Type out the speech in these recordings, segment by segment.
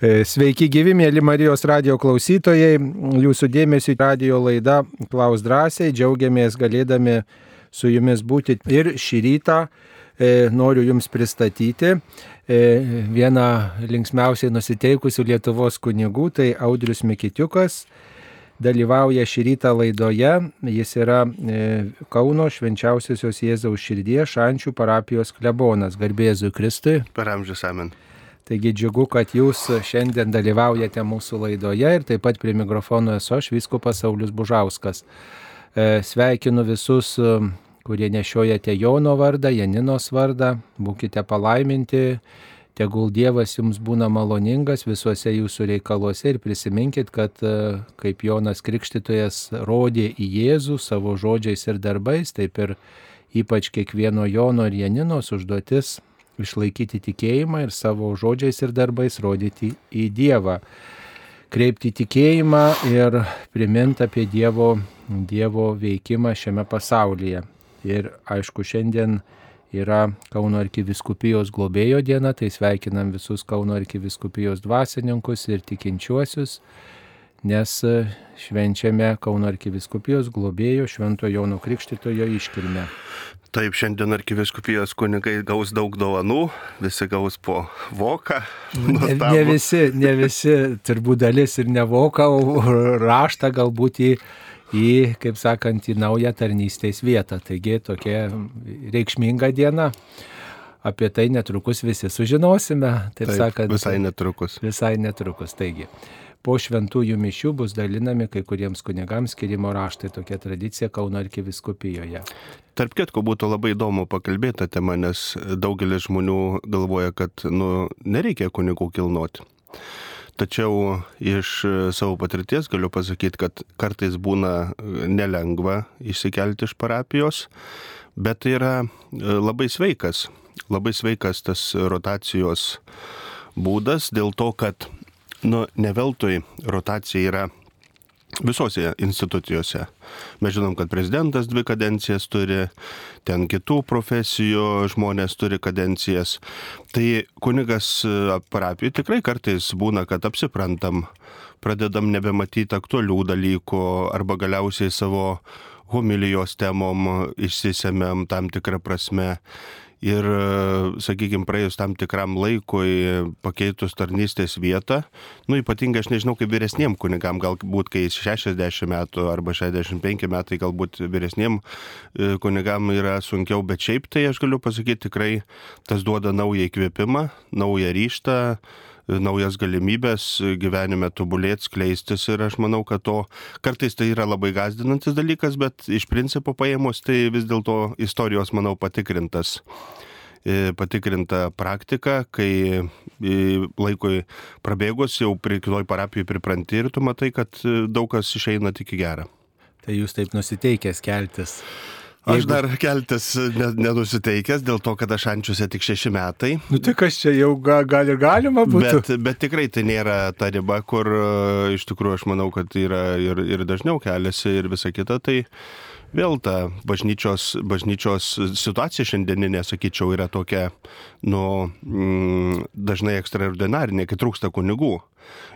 E, sveiki gyvi, mėly Marijos radio klausytojai. Jūsų dėmesio radio laida Klaus drąsiai. Džiaugiamės galėdami su jumis būti. Ir šį rytą e, noriu jums pristatyti e, vieną linksmiausiai nusiteikusių Lietuvos kunigų, tai Audrius Mikitiukas. Dalyvauja šį rytą laidoje. Jis yra e, Kauno švenčiausiosios Jėzaus širdies šančių parapijos klebonas. Garbėzui Kristui. Per amžius amen. Taigi džiugu, kad jūs šiandien dalyvaujate mūsų laidoje ir taip pat prie mikrofono esu aš, Vyskupas Saulis Bužauskas. E, sveikinu visus, e, kurie nešiojate Jono vardą, Janinos vardą, būkite palaiminti, tegul Dievas jums būna maloningas visuose jūsų reikaluose ir prisiminkit, kad e, kaip Jonas Krikštytojas rodė į Jėzų savo žodžiais ir darbais, taip ir ypač kiekvieno Jono ir Janinos užduotis išlaikyti tikėjimą ir savo žodžiais ir darbais rodyti į Dievą. Kreipti tikėjimą ir priminti apie Dievo, Dievo veikimą šiame pasaulyje. Ir aišku, šiandien yra Kauno arkiviskupijos globėjo diena, tai sveikinam visus Kauno arkiviskupijos dvasininkus ir tikinčiuosius, nes švenčiame Kauno arkiviskupijos globėjo Švento Jono Krikštitojo iškilmę. Taip, šiandien arkiviskupijos kunigai gaus daug dovanų, visi gaus po voką. Ne, ne visi, ne visi, turbūt dalis ir ne voką, o raštą galbūt į, į, kaip sakant, į naują tarnystės vietą. Taigi tokia reikšminga diena. Apie tai netrukus visi sužinosime, taip, taip sakant. Visai netrukus. Visai netrukus, taigi po šventųjų mišių bus dalinami kai kuriems kunigams skirimo raštai. Tokia tradicija Kauno arkiviskupijoje. Tarp kitko būtų labai įdomu pakalbėti tą temą, nes daugelis žmonių galvoja, kad nu, nereikia kunigų kilnoti. Tačiau iš savo patirties galiu pasakyti, kad kartais būna nelengva išsikelti iš parapijos, bet tai yra labai sveikas, labai sveikas tas rotacijos būdas dėl to, kad nu, ne veltui rotacija yra visose institucijose. Mes žinom, kad prezidentas dvi kadencijas turi, ten kitų profesijų žmonės turi kadencijas. Tai kunigas parapijų tikrai kartais būna, kad apsiprantam, pradedam nebematyti aktualių dalykų arba galiausiai savo homilijos temom išsisėmėm tam tikrą prasme ir, sakykime, praėjus tam tikram laikui pakeitus tarnystės vietą, nu ypatingai aš nežinau, kaip vyresniem kunigam, galbūt kai 60 metų arba 65 metai, galbūt vyresniem e, kunigam yra sunkiau, bet šiaip tai aš galiu pasakyti tikrai tas duoda naują įkvėpimą, naują ryštą naujas galimybės gyvenime tobulėti, skleistis ir aš manau, kad to kartais tai yra labai gazdinantis dalykas, bet iš principo paėmus tai vis dėlto istorijos, manau, patikrintas e, patikrinta praktika, kai e, laikui prabėgus jau prie kitoj parapijai pripranti ir tu matai, kad e, daug kas išeina tik į gerą. Tai jūs taip nusiteikęs keltis Aš dar keltis nenusiteikęs dėl to, kad aš ančiuose tik šeši metai. Nu tai kas čia jau ga, gal ir galima būtų. Bet, bet tikrai tai nėra ta riba, kur iš tikrųjų aš manau, kad yra ir, ir dažniau keliasi ir visa kita. Tai vėl ta bažnyčios, bažnyčios situacija šiandieninė, sakyčiau, yra tokia, nu, mm, dažnai ekstraordinarinė, kai trūksta kunigų.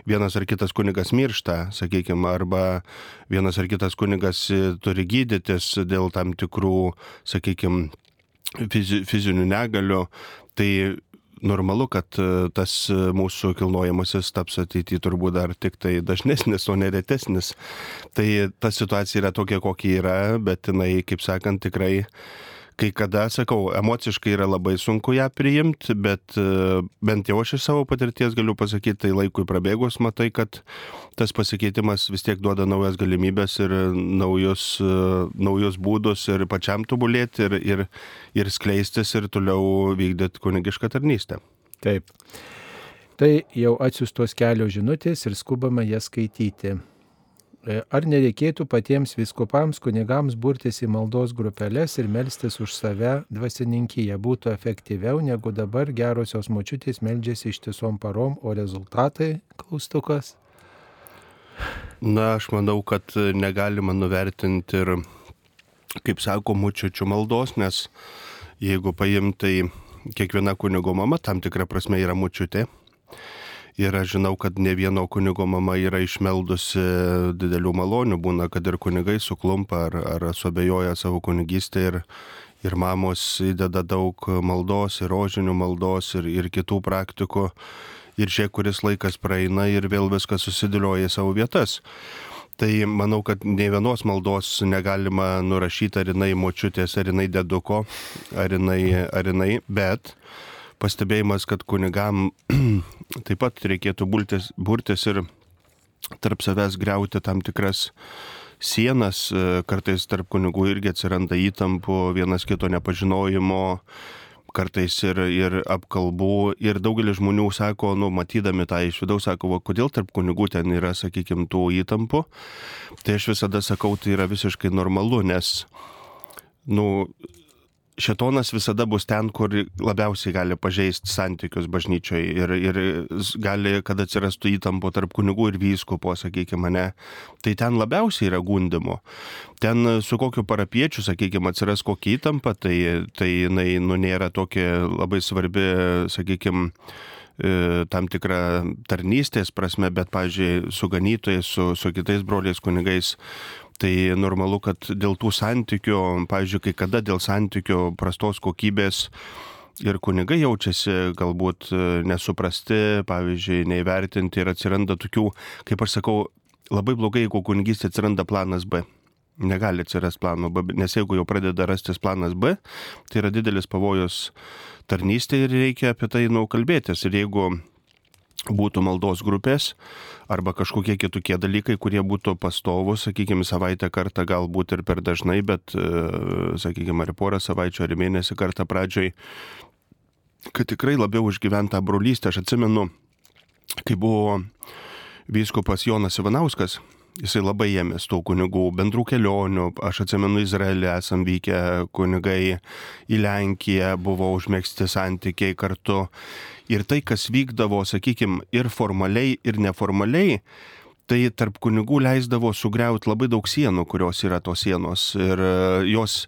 Vienas ar kitas kunigas miršta, sakykime, arba vienas ar kitas kunigas turi gydytis dėl tam tikrų, sakykime, fizinių negalių, tai normalu, kad e, tas mūsų kilnojamasis taps ateityje turbūt dar tik tai dažnesnis, o neretesnis. Tai ta situacija yra tokia, kokia yra, bet jinai, kaip sakant, tikrai kai kada, sakau, emociškai yra labai sunku ją priimti, bet e, bent jau aš iš savo patirties galiu pasakyti, tai laikui prabėgus matai, kad tas pasikeitimas vis tiek duoda naujas galimybės ir naujus, e, naujus būdus ir pačiam tobulėti ir, ir, ir skleistis ir toliau vykdyti kunigišką tarnystę. Taip. Tai jau atsiustos kelios žinutės ir skubama jas skaityti. E, ar nereikėtų patiems viskupams, kunigams burtis į maldos grupelės ir melstis už save dvasininkyje būtų efektyviau negu dabar gerosios močiutės meldžiasi ištisom parom, o rezultatai klaustukas? Na, aš manau, kad negalima nuvertinti ir, kaip sako, močiučių maldos, nes jeigu paimtai kiekviena kunigo mama tam tikrą prasme yra močiutė Ir aš žinau, kad ne vieno kunigo mama yra išmeldusi didelių malonių, būna, kad ir kunigai suklumpa ar, ar suabejoja savo kunigystę ir, ir mamos įdeda daug maldos, ir rožinių maldos, ir, ir kitų praktikų. Ir žiūrėk, kuris laikas praeina ir vėl viskas susidėlioja į savo vietas. Tai manau, kad ne vienos maldos negalima nurašyti, ar jinai močiutės, ar jinai deduko, ar jinai, ar jinai, bet pastebėjimas, kad kunigam taip pat reikėtų burtis, burtis ir tarp savęs greuti tam tikras sienas, kartais tarp kunigų irgi atsiranda įtampų, vienas kito nepažinojimo, kartais ir, ir apkalbų. Ir daugelis žmonių sako, nu, matydami tą iš vidaus, sako, va, kodėl tarp kunigų ten yra, sakykime, tų įtampų. Tai aš visada sakau, tai yra visiškai normalu, nes, nu, šetonas visada bus ten, kur labiausiai gali pažeisti santykius bažnyčioje ir, ir gali, kad atsirastų įtampo tarp kunigų ir vyskupo, sakykime, ne. Tai ten labiausiai yra gundimo. Ten su kokiu parapiečiu, sakykime, atsiras kokia įtampa, tai, tai jinai nu, nėra tokia labai svarbi, sakykime, tam tikrą tarnystės prasme, bet, pavyzdžiui, su ganytojais, su, su kitais broliais kunigais Tai normalu, kad dėl tų santykių, pavyzdžiui, kai kada dėl santykių prastos kokybės ir kunigai jaučiasi galbūt e, nesuprasti, pavyzdžiui, neįvertinti ir atsiranda tokių, kaip aš sakau, labai blogai, jeigu kunigystė atsiranda planas B. Negali atsirasti plano B, nes jeigu jau pradeda rastis planas B, tai yra didelis pavojus tarnystė ir reikia apie tai nu kalbėtis. Ir jeigu būtų maldos grupės arba kažkokie kitokie dalykai, kurie būtų pastovus, sakykime, savaitę kartą galbūt ir per dažnai, bet, e, sakykime, ar porą savaičių ar mėnesį kartą pradžioj, kad tikrai labiau užgyventą brolystę. Aš atsimenu, kai buvo vyskupas Jonas Ivanauskas, jisai labai ėmės tų kunigų bendrų kelionių. Aš atsimenu Izraelį, esam vykę kunigai į Lenkiją, buvo užmėgsti santykiai kartu ir tai, kas vykdavo, sakykime, ir formaliai, ir neformaliai, tai tarp kunigų leisdavo sugriauti labai daug sienų, kurios yra tos sienos. Ir e, jos,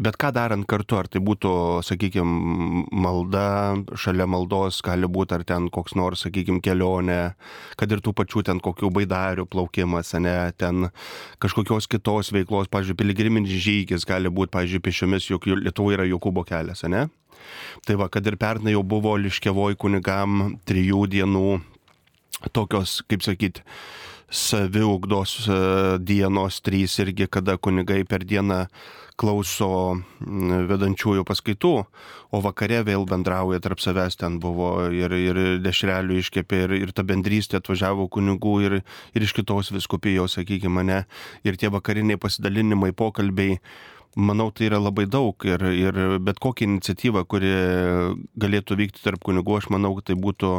bet ką darant kartu, ar tai būtų, sakykime, malda, šalia maldos gali būti, ar ten koks nors, sakykime, kelionė, kad ir tų pačių ten kokių baidarių plaukimas, ne, ten kažkokios kitos veiklos, pavyzdžiui, piligriminis žygis gali būti, pavyzdžiui, pešiomis, juk Lietuvoje yra Jokūbo kelias, ne? Tai va, kad ir pernai jau buvo liškiavoj kunigam trijų dienų tokios, kaip sakyti, saviugdos e, dienos trys irgi, kada kunigai per dieną klauso vedančiųjų paskaitų, o vakare vėl bendrauja tarp savęs, ten buvo ir, ir dešrelių iškepė, ir, ir ta bendrystė atvažiavo kunigų ir, ir iš kitos viskupijos, sakykime, mane, ir tie vakariniai pasidalinimai, pokalbiai manau, tai yra labai daug ir, ir bet kokia iniciatyva, kuri galėtų vykti tarp kunigų, aš manau, tai būtų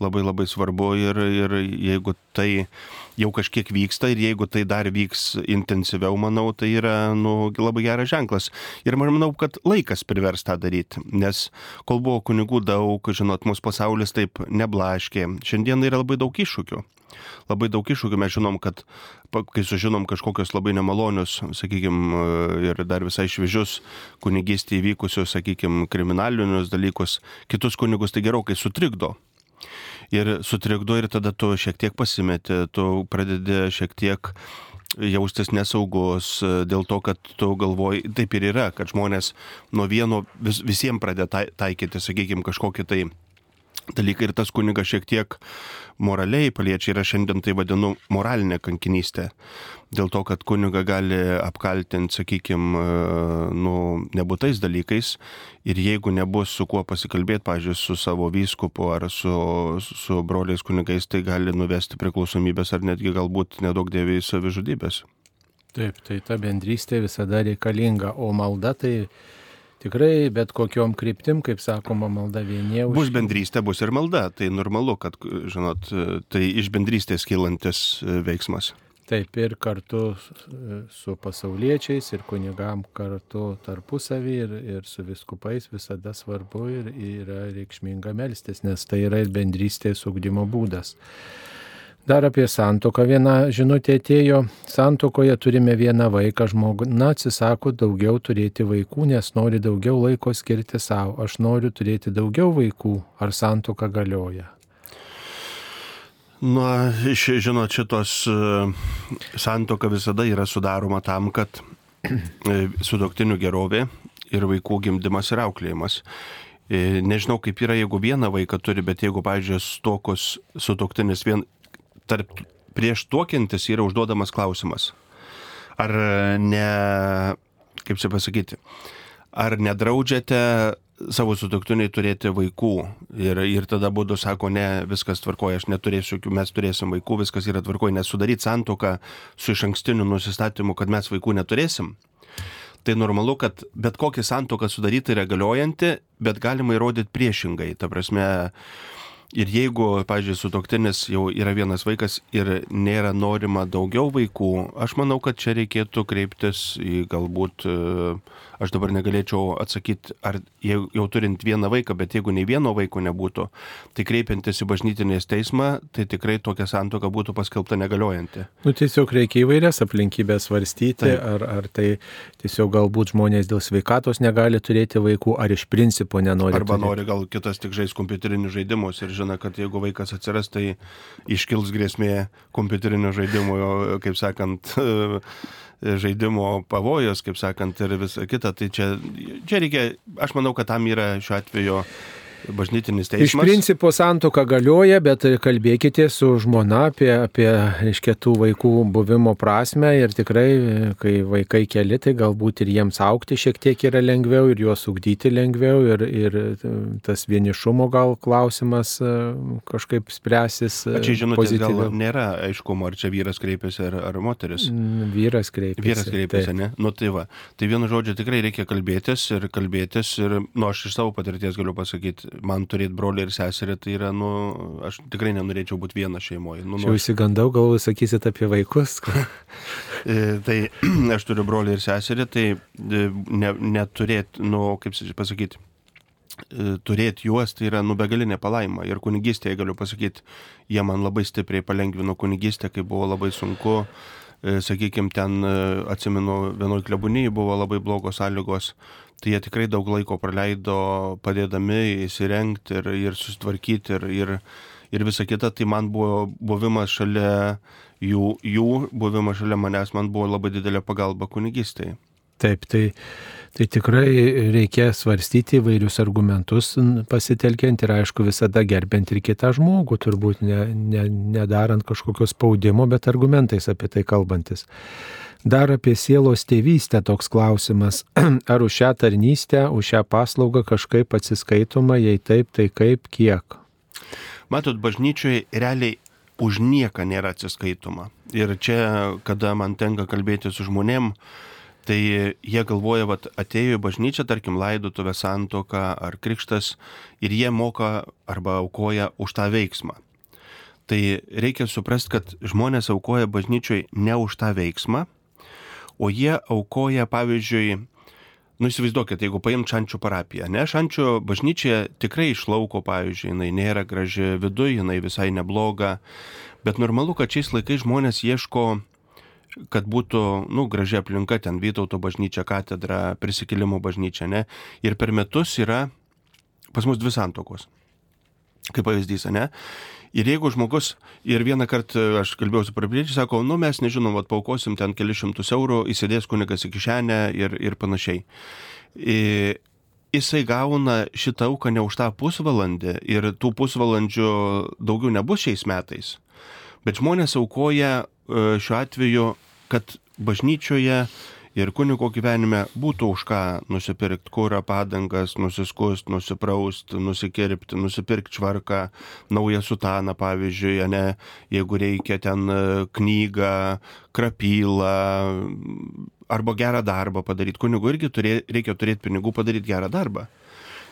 labai labai svarbu ir, ir jeigu tai jau kažkiek vyksta ir jeigu tai dar vyks intensyviau, manau, tai yra nu, labai geras ženklas. Ir man manau, kad laikas privers tą daryti, nes kol buvo kunigų daug, žinot, mūsų pasaulis taip neblaškė, šiandien yra labai daug iššūkių labai daug iššūkių. Mes žinom, kad kai sužinom kažkokios labai nemalonius, sakykime, ir dar visai šviežius kunigystį įvykusius, sakykime, kriminalinius dalykus, kitus kunigus tai gerokai sutrikdo. Ir sutrikdo ir tada tu šiek tiek pasimeti, tu pradedi šiek tiek jaustis nesaugus dėl to, kad tu galvoji, taip ir yra, kad žmonės nuo vieno vis, visiems pradeda taikyti, sakykime, kažkokį tai dalykai ir tas kunigas šiek tiek moraliai paliečia ir aš šiandien tai vadinu moralinė kankinystė. Dėl to, kad kuniga gali apkaltinti, sakykime, nu, nebūtais dalykais ir jeigu nebus su kuo pasikalbėti, pažiūrėjau, su savo vyskupu ar su, su broliais kunigais, tai gali nuvesti priklausomybės ar netgi galbūt nedaug dėviai savižudybės. Taip, tai ta bendrystė visada reikalinga, o malda tai tikrai bet kokiom kryptim, kaip sakoma, malda vienie už. Bus bendrystė, bus ir malda. Tai normalu, kad, žinot, tai iš bendrystės kylantis e, veiksmas. Taip ir kartu su pasauliečiais ir kunigam kartu tarpusavį ir, ir su viskupais visada svarbu ir yra reikšminga melstis, nes tai yra ir bendrystės ugdymo būdas. Dar apie santoką viena žinutė atėjo. Santokoje turime vieną vaiką, žmogus, na, atsisako daugiau turėti vaikų, nes nori daugiau laiko skirti savo. Aš noriu turėti daugiau vaikų, ar santoka galioja. Nu, žinot, šitos santoka visada yra sudaroma tam, kad sudoktinių gerovė ir vaikų gimdymas ir auklėjimas. Nežinau, kaip yra, jeigu vieną vaiką turi, bet jeigu, pavyzdžiui, stokos sutoktinis vien tarp prieš tuokiantis yra užduodamas klausimas. Ar ne, kaip čia pasakyti, ar nedraudžiate savo sutoktiniai turėti vaikų. Ir, ir tada būdu sako, ne, viskas tvarkoja, aš neturėsiu, mes turėsim vaikų, viskas yra tvarkoja, nes sudaryti santoką su iš ankstiniu nusistatymu, kad mes vaikų neturėsim. Tai normalu, kad bet kokią santoką sudaryti yra galiojanti, bet galima įrodyti priešingai. Ta prasme, Ir jeigu, pavyzdžiui, sutoktinis jau yra vienas vaikas ir nėra norima daugiau vaikų, aš manau, kad čia reikėtų kreiptis į galbūt, e, aš dabar negalėčiau atsakyti, ar jau, jau turint vieną vaiką, bet jeigu nei vieno vaiko nebūtų, tai kreipiantis į bažnytinės teismą, tai tikrai tokia santoka būtų paskelbta negaliojanti. Nu, tiesiog reikia įvairias aplinkybės svarstyti, Taip. ar, ar tai tiesiog galbūt žmonės dėl sveikatos negali turėti vaikų, ar iš principo nenori. Arba turėti. nori gal kitas tik žais kompiuterinius žaidimus ir žino, kad jeigu vaikas atsiras, tai iškils grėsmė kompiuterinio žaidimo, kaip sakant, žaidimo pavojus, kaip sakant, ir visa kita. Tai čia, čia reikia, aš manau, kad tam yra šiuo atveju bažnytinis teismas. Iš principo santoka galioja, bet kalbėkite su žmona apie, apie reiškia, tų vaikų buvimo prasme ir tikrai, kai vaikai keli, tai galbūt ir jiems aukti šiek tiek yra lengviau ir juos ugdyti lengviau ir, ir tas vienišumo gal klausimas e, kažkaip spręsis. O čia žinote, gal nėra aiškumo, ar čia vyras kreipiasi ar, ar moteris. Mm, vyras kreipiasi. Vyras kreipiasi, tai. ne? Nu tai va. Tai vienu žodžiu tikrai reikia kalbėtis ir kalbėtis ir, nu aš iš savo patirties galiu pasakyti, man turėti brolį ir seserį, tai yra, nu, aš tikrai nenorėčiau būti viena šeimoje. Nu, nu, Aš įsigandau, gal sakysit apie vaikus. E, tai aš turiu brolį ir seserį, tai e, ne, neturėti, nu, kaip pasakyti, e, turėti juos, tai yra nubegalinė palaima. Ir kunigystėje galiu pasakyti, jie man labai stipriai palengvino kunigystę, kai buvo labai sunku. Sakykime, ten atsimenu, vienoj klebuniai buvo labai blogos sąlygos tai jie tikrai daug laiko praleido padėdami įsirengti ir, ir susitvarkyti ir, ir, ir visa kita. Tai man buvo buvimas šalia jų, jų buvimas šalia manęs man buvo labai didelė pagalba kunigystėje. Taip, tai, tai tikrai reikia svarstyti įvairius argumentus pasitelkiant ir aišku visada gerbent ir kitą žmogų, turbūt ne, ne, nedarant kažkokio spaudimo, bet argumentais apie tai kalbantis. Dar apie sielos tėvystę toks klausimas. Ar už šią tarnystę, už šią paslaugą kažkaip atsiskaitoma, jei taip, tai kaip, kiek? Matot, bažnyčioje realiai už nieką nėra atsiskaitoma. Ir čia, kada man tenka kalbėti su žmonėm, tai jie galvoja, kad atėjo į bažnyčią, tarkim, laidotuvę santoką ar krikštas ir jie moka arba aukoja už tą veiksmą. Tai reikia suprasti, kad žmonės aukoja bažnyčioj ne už tą veiksmą, o jie aukoja, pavyzdžiui, Nu įsivaizduokit, jeigu paim Šančių parapiją, ne, Šančių bažnyčia tikrai išlauko, pavyzdžiui, jinai nėra graži viduje, jinai visai nebloga, bet normalu, kad šiais laikais žmonės ieško, kad būtų, nu, graži aplinka, ten Vytauto bažnyčia, katedra, prisikėlimų bažnyčia, ne, ir per metus yra pas mus dvi santokos, kaip pavyzdys, ne, Ir jeigu žmogus, ir vieną kartą aš kalbėjau su parapiečiai, sako, nu mes nežinom, vad paukosim ten kelius šimtus eurų, įsidės kunigas į kišenę ir, ir panašiai. Ir jisai gauna šitą auką ne už tą pusvalandį ir tų pusvalandžių daugiau nebus šiais metais. Bet žmonės aukoja e, šiuo atveju, kad bažnyčioje ir kunigo gyvenime būtų už ką nusipirkti kurą, padangas, nusiskust, nusipraust, nusikirpti, nusipirkti švarką, naują sutaną, pavyzdžiui, ne, jeigu reikia ten e, knygą, krapylą arba gerą darbą padaryti. Kunigu irgi turė, reikia turėti pinigų padaryti gerą darbą.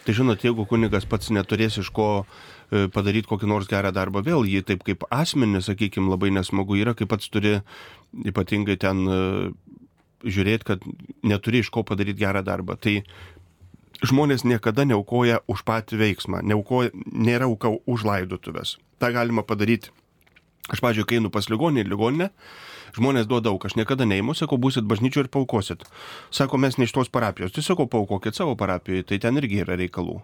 Tai žinot, jeigu kunigas pats neturės iš ko e, padaryti kokį nors gerą darbą, vėl jį taip kaip asmenį, sakykime, labai nesmagu yra, kai pats turi ypatingai ten e, žiūrėti, kad neturi iš ko padaryti gerą darbą. Tai žmonės niekada neaukoja už patį veiksmą, neaukoja, nėra auka už laidotuvės. Ta galima padaryti. Aš, pažiūrėjau, kai einu pas ligoninį ir ligoninę, žmonės duoda daug, aš niekada neimu, sakau, būsit bažnyčių ir paukosit. Sako, mes ne iš tos parapijos, tai sakau, paukokit savo parapijoje, tai ten irgi yra reikalų.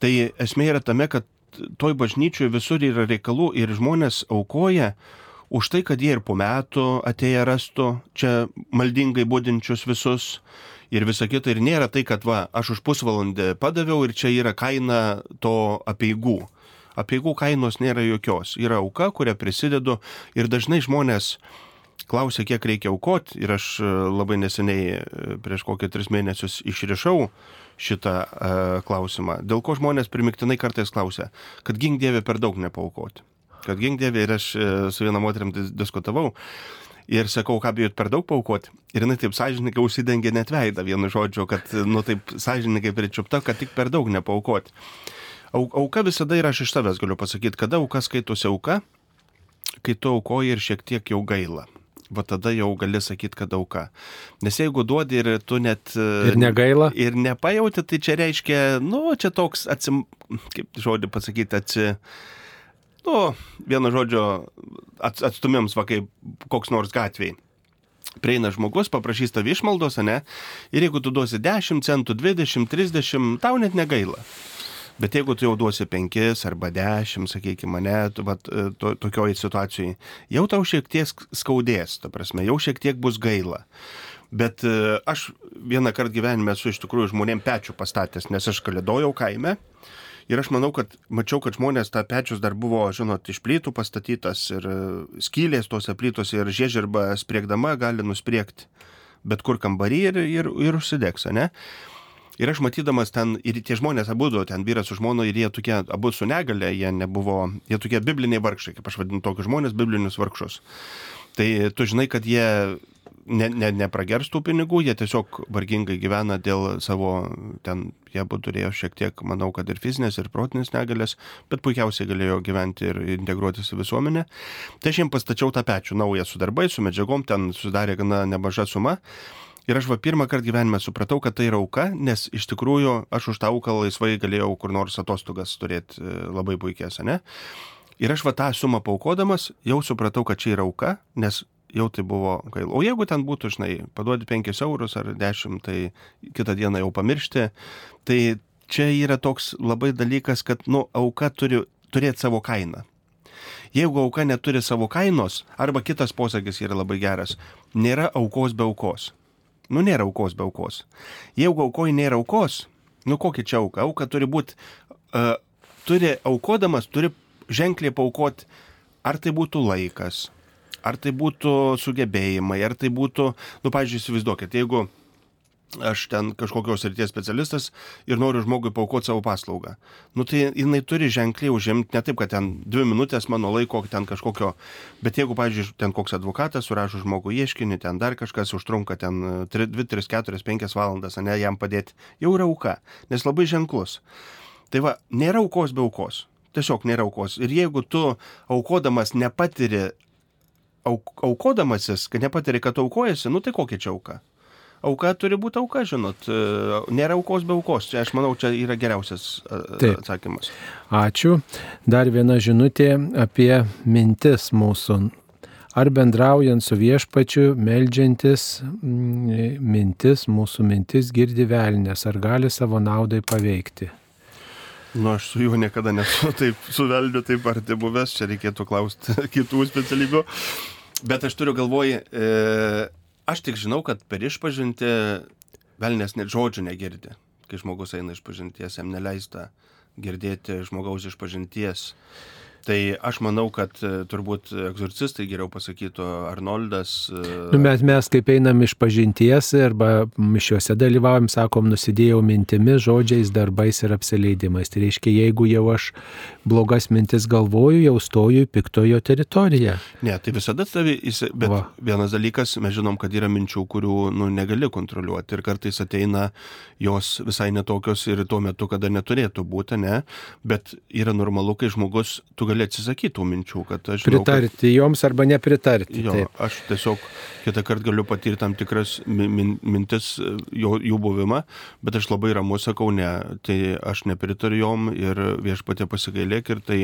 Tai esmė yra tame, kad toj bažnyčioje visur yra reikalų ir žmonės aukoja už tai, kad jie ir po metų atėję rastų čia maldingai būdinčius visus ir visa kita. Ir nėra tai, kad va, aš už pusvalandį padaviau ir čia yra kaina to apieigų. Apieigų kainos nėra jokios. Yra auka, kurią prisidedu ir dažnai žmonės klausia, kiek reikia aukoti ir aš e, labai neseniai e, prieš kokį tris mėnesius išrišau šitą uh, klausimą. Dėl ko žmonės primiktinai kartais klausia, kad gink Dievė per daug nepaukoti. Kad gink Dievė ir aš su viena moterim diskutavau. Ir sakau, ką bijot per daug paukoti. Ir jinai taip sąžininkai užsidengė net veidą vienu žodžiu, kad, nu taip sąžininkai pričiupta, kad tik per daug nepaukoti. Auka visada ir aš iš tavęs galiu pasakyti, kada auka skaitosi auka, kai tu aukoji ir šiek tiek jau gaila va tada jau gali sakyti, kad auka. Nes jeigu duodi ir tu net... Ir negaila. Ir nepajauti, tai čia reiškia, nu, čia toks, atsim, kaip žodį pasakyti, atsi... Nu, vieno žodžio atstumėms, va kaip koks nors gatviai prieina žmogus, paprašys tavį išmaldos, ne? Ir jeigu tu duosi 10 centų, 20, 30, tau net negaila. Bet jeigu tu jau duosi penkis arba dešimt, sakykime, mane, vat, e, to, tokioj situacijai, jau tau šiek tiek skaudės, ta prasme, jau šiek tiek bus gaila. Bet e, aš vieną kartą gyvenime esu iš tikrųjų žmonėm pečių pastatęs, nes aš kalėdojau kaime. Ir aš manau, kad mačiau, kad žmonės tą pečius dar buvo, žinot, iš plytų pastatytas ir e, skylės tose plytose ir žiežirba spriegdama gali nuspriegti bet kur kambarį ir, ir, ir užsidegs, ne? Ir aš matydamas ten, ir tie žmonės abu, ten vyras su žmona, ir jie tokie, abu su negale, jie nebuvo, jie tokie bibliniai vargšai, kaip aš vadinu tokius žmonės, biblinius vargšus. Tai tu žinai, kad jie ne, ne, nepragers tų pinigų, jie tiesiog vargingai gyvena dėl savo, ten jie buvo turėjo šiek tiek, manau, kad ir fizinės, ir protinės negalės, bet puikiausiai galėjo gyventi ir integruotis į visuomenę. Tai aš jiems pastačiau tą pečių naują su darbais, su medžiagom, ten sudarė gana nemaža suma. Ir aš va pirmą kartą gyvenime supratau, kad tai yra auka, nes iš tikrųjų aš už tą auką laisvai galėjau kur nors atostogas turėti e, labai puikias, ne? Ir aš va tą sumą paukodamas jau supratau, kad čia yra auka, nes jau tai buvo gaila. O jeigu ten būtų, žinai, paduoti 5 eurus ar 10, tai kitą dieną jau pamiršti, tai čia yra toks labai dalykas, kad, nu, auka turi turėti savo kainą. Jeigu auka neturi savo kainos, arba kitas posakis yra labai geras, nėra aukos be aukos. Nu, nėra aukos be aukos. Jeigu aukoji nėra aukos, nu kokia čia auka? Auka turi būti, uh, turi aukodamas, turi ženkliai paukoti, ar tai būtų laikas, ar tai būtų sugebėjimai, ar tai būtų, nu, pavyzdžiui, įsivaizduokit, jeigu aš ten kažkokios ryties specialistas ir noriu žmogui paukoti savo paslaugą. Nu tai jinai turi ženkliai užimti, ne taip, kad ten dvi minutės mano laiko ten kažkokio, bet jeigu, pavyzdžiui, ten koks advokatas surašo žmogų ieškinį, ten dar kažkas užtrunka ten 2, 3, 4, 5 valandas, ne jam padėti, jau yra auka, nes labai ženklus. Tai va, nėra aukos be aukos. Tiesiog nėra aukos. Ir jeigu tu aukodamas nepatiri, auk, aukodamasis, kad nepatiri, kad aukojasi, nu tai kokia čia auka? auka turi būti auka, žinot. E, nėra aukos be aukos. Čia aš manau, čia yra geriausias e, Taip. atsakymas. Ačiū. Dar viena žinutė apie mintis mūsų. Ar bendraujant su viešpačiu, melžiantis mintis, mūsų mintis girdi velnės, ar gali savo naudai paveikti? Nu, aš su juo niekada nesu taip suveldiu, taip arti buvęs, čia reikėtų klausti kitų specialybių. Bet aš turiu galvoj, e, Aš tik žinau, kad per išpažinti velnės net žodžių negirdi. Kai žmogus eina išpažinties, jam neleista girdėti žmogaus išpažinties. Tai aš manau, kad e, turbūt egzorcistai geriau pasakytų Arnoldas. E, nu, mes, mes kaip einam iš pažinties arba mišiuose dalyvaujam, sakom, nusidėjau mintimis, žodžiais, darbais ir apsileidimais. Tai reiškia, jeigu jau aš blogas mintis galvoju, jau stoju į piktojo teritoriją. Ne, tai visada tavi, bet Va. vienas dalykas, mes žinom, kad yra minčių, kurių nu, negali kontroliuoti ir kartais ateina jos visai netokios ir tuo metu, kada neturėtų būti, ne, bet yra normalu, kai žmogus, tu gali atsisakyti tų minčių, kad aš... Žinau, pritarti kad... joms arba nepritarti. Jo, taip. aš tiesiog kitą kartą galiu patirti tam tikras min, mintis, jo, jų buvimą, bet aš labai ramu sakau, ne, tai aš nepritariu jom ir viešpatė pasigailėk ir tai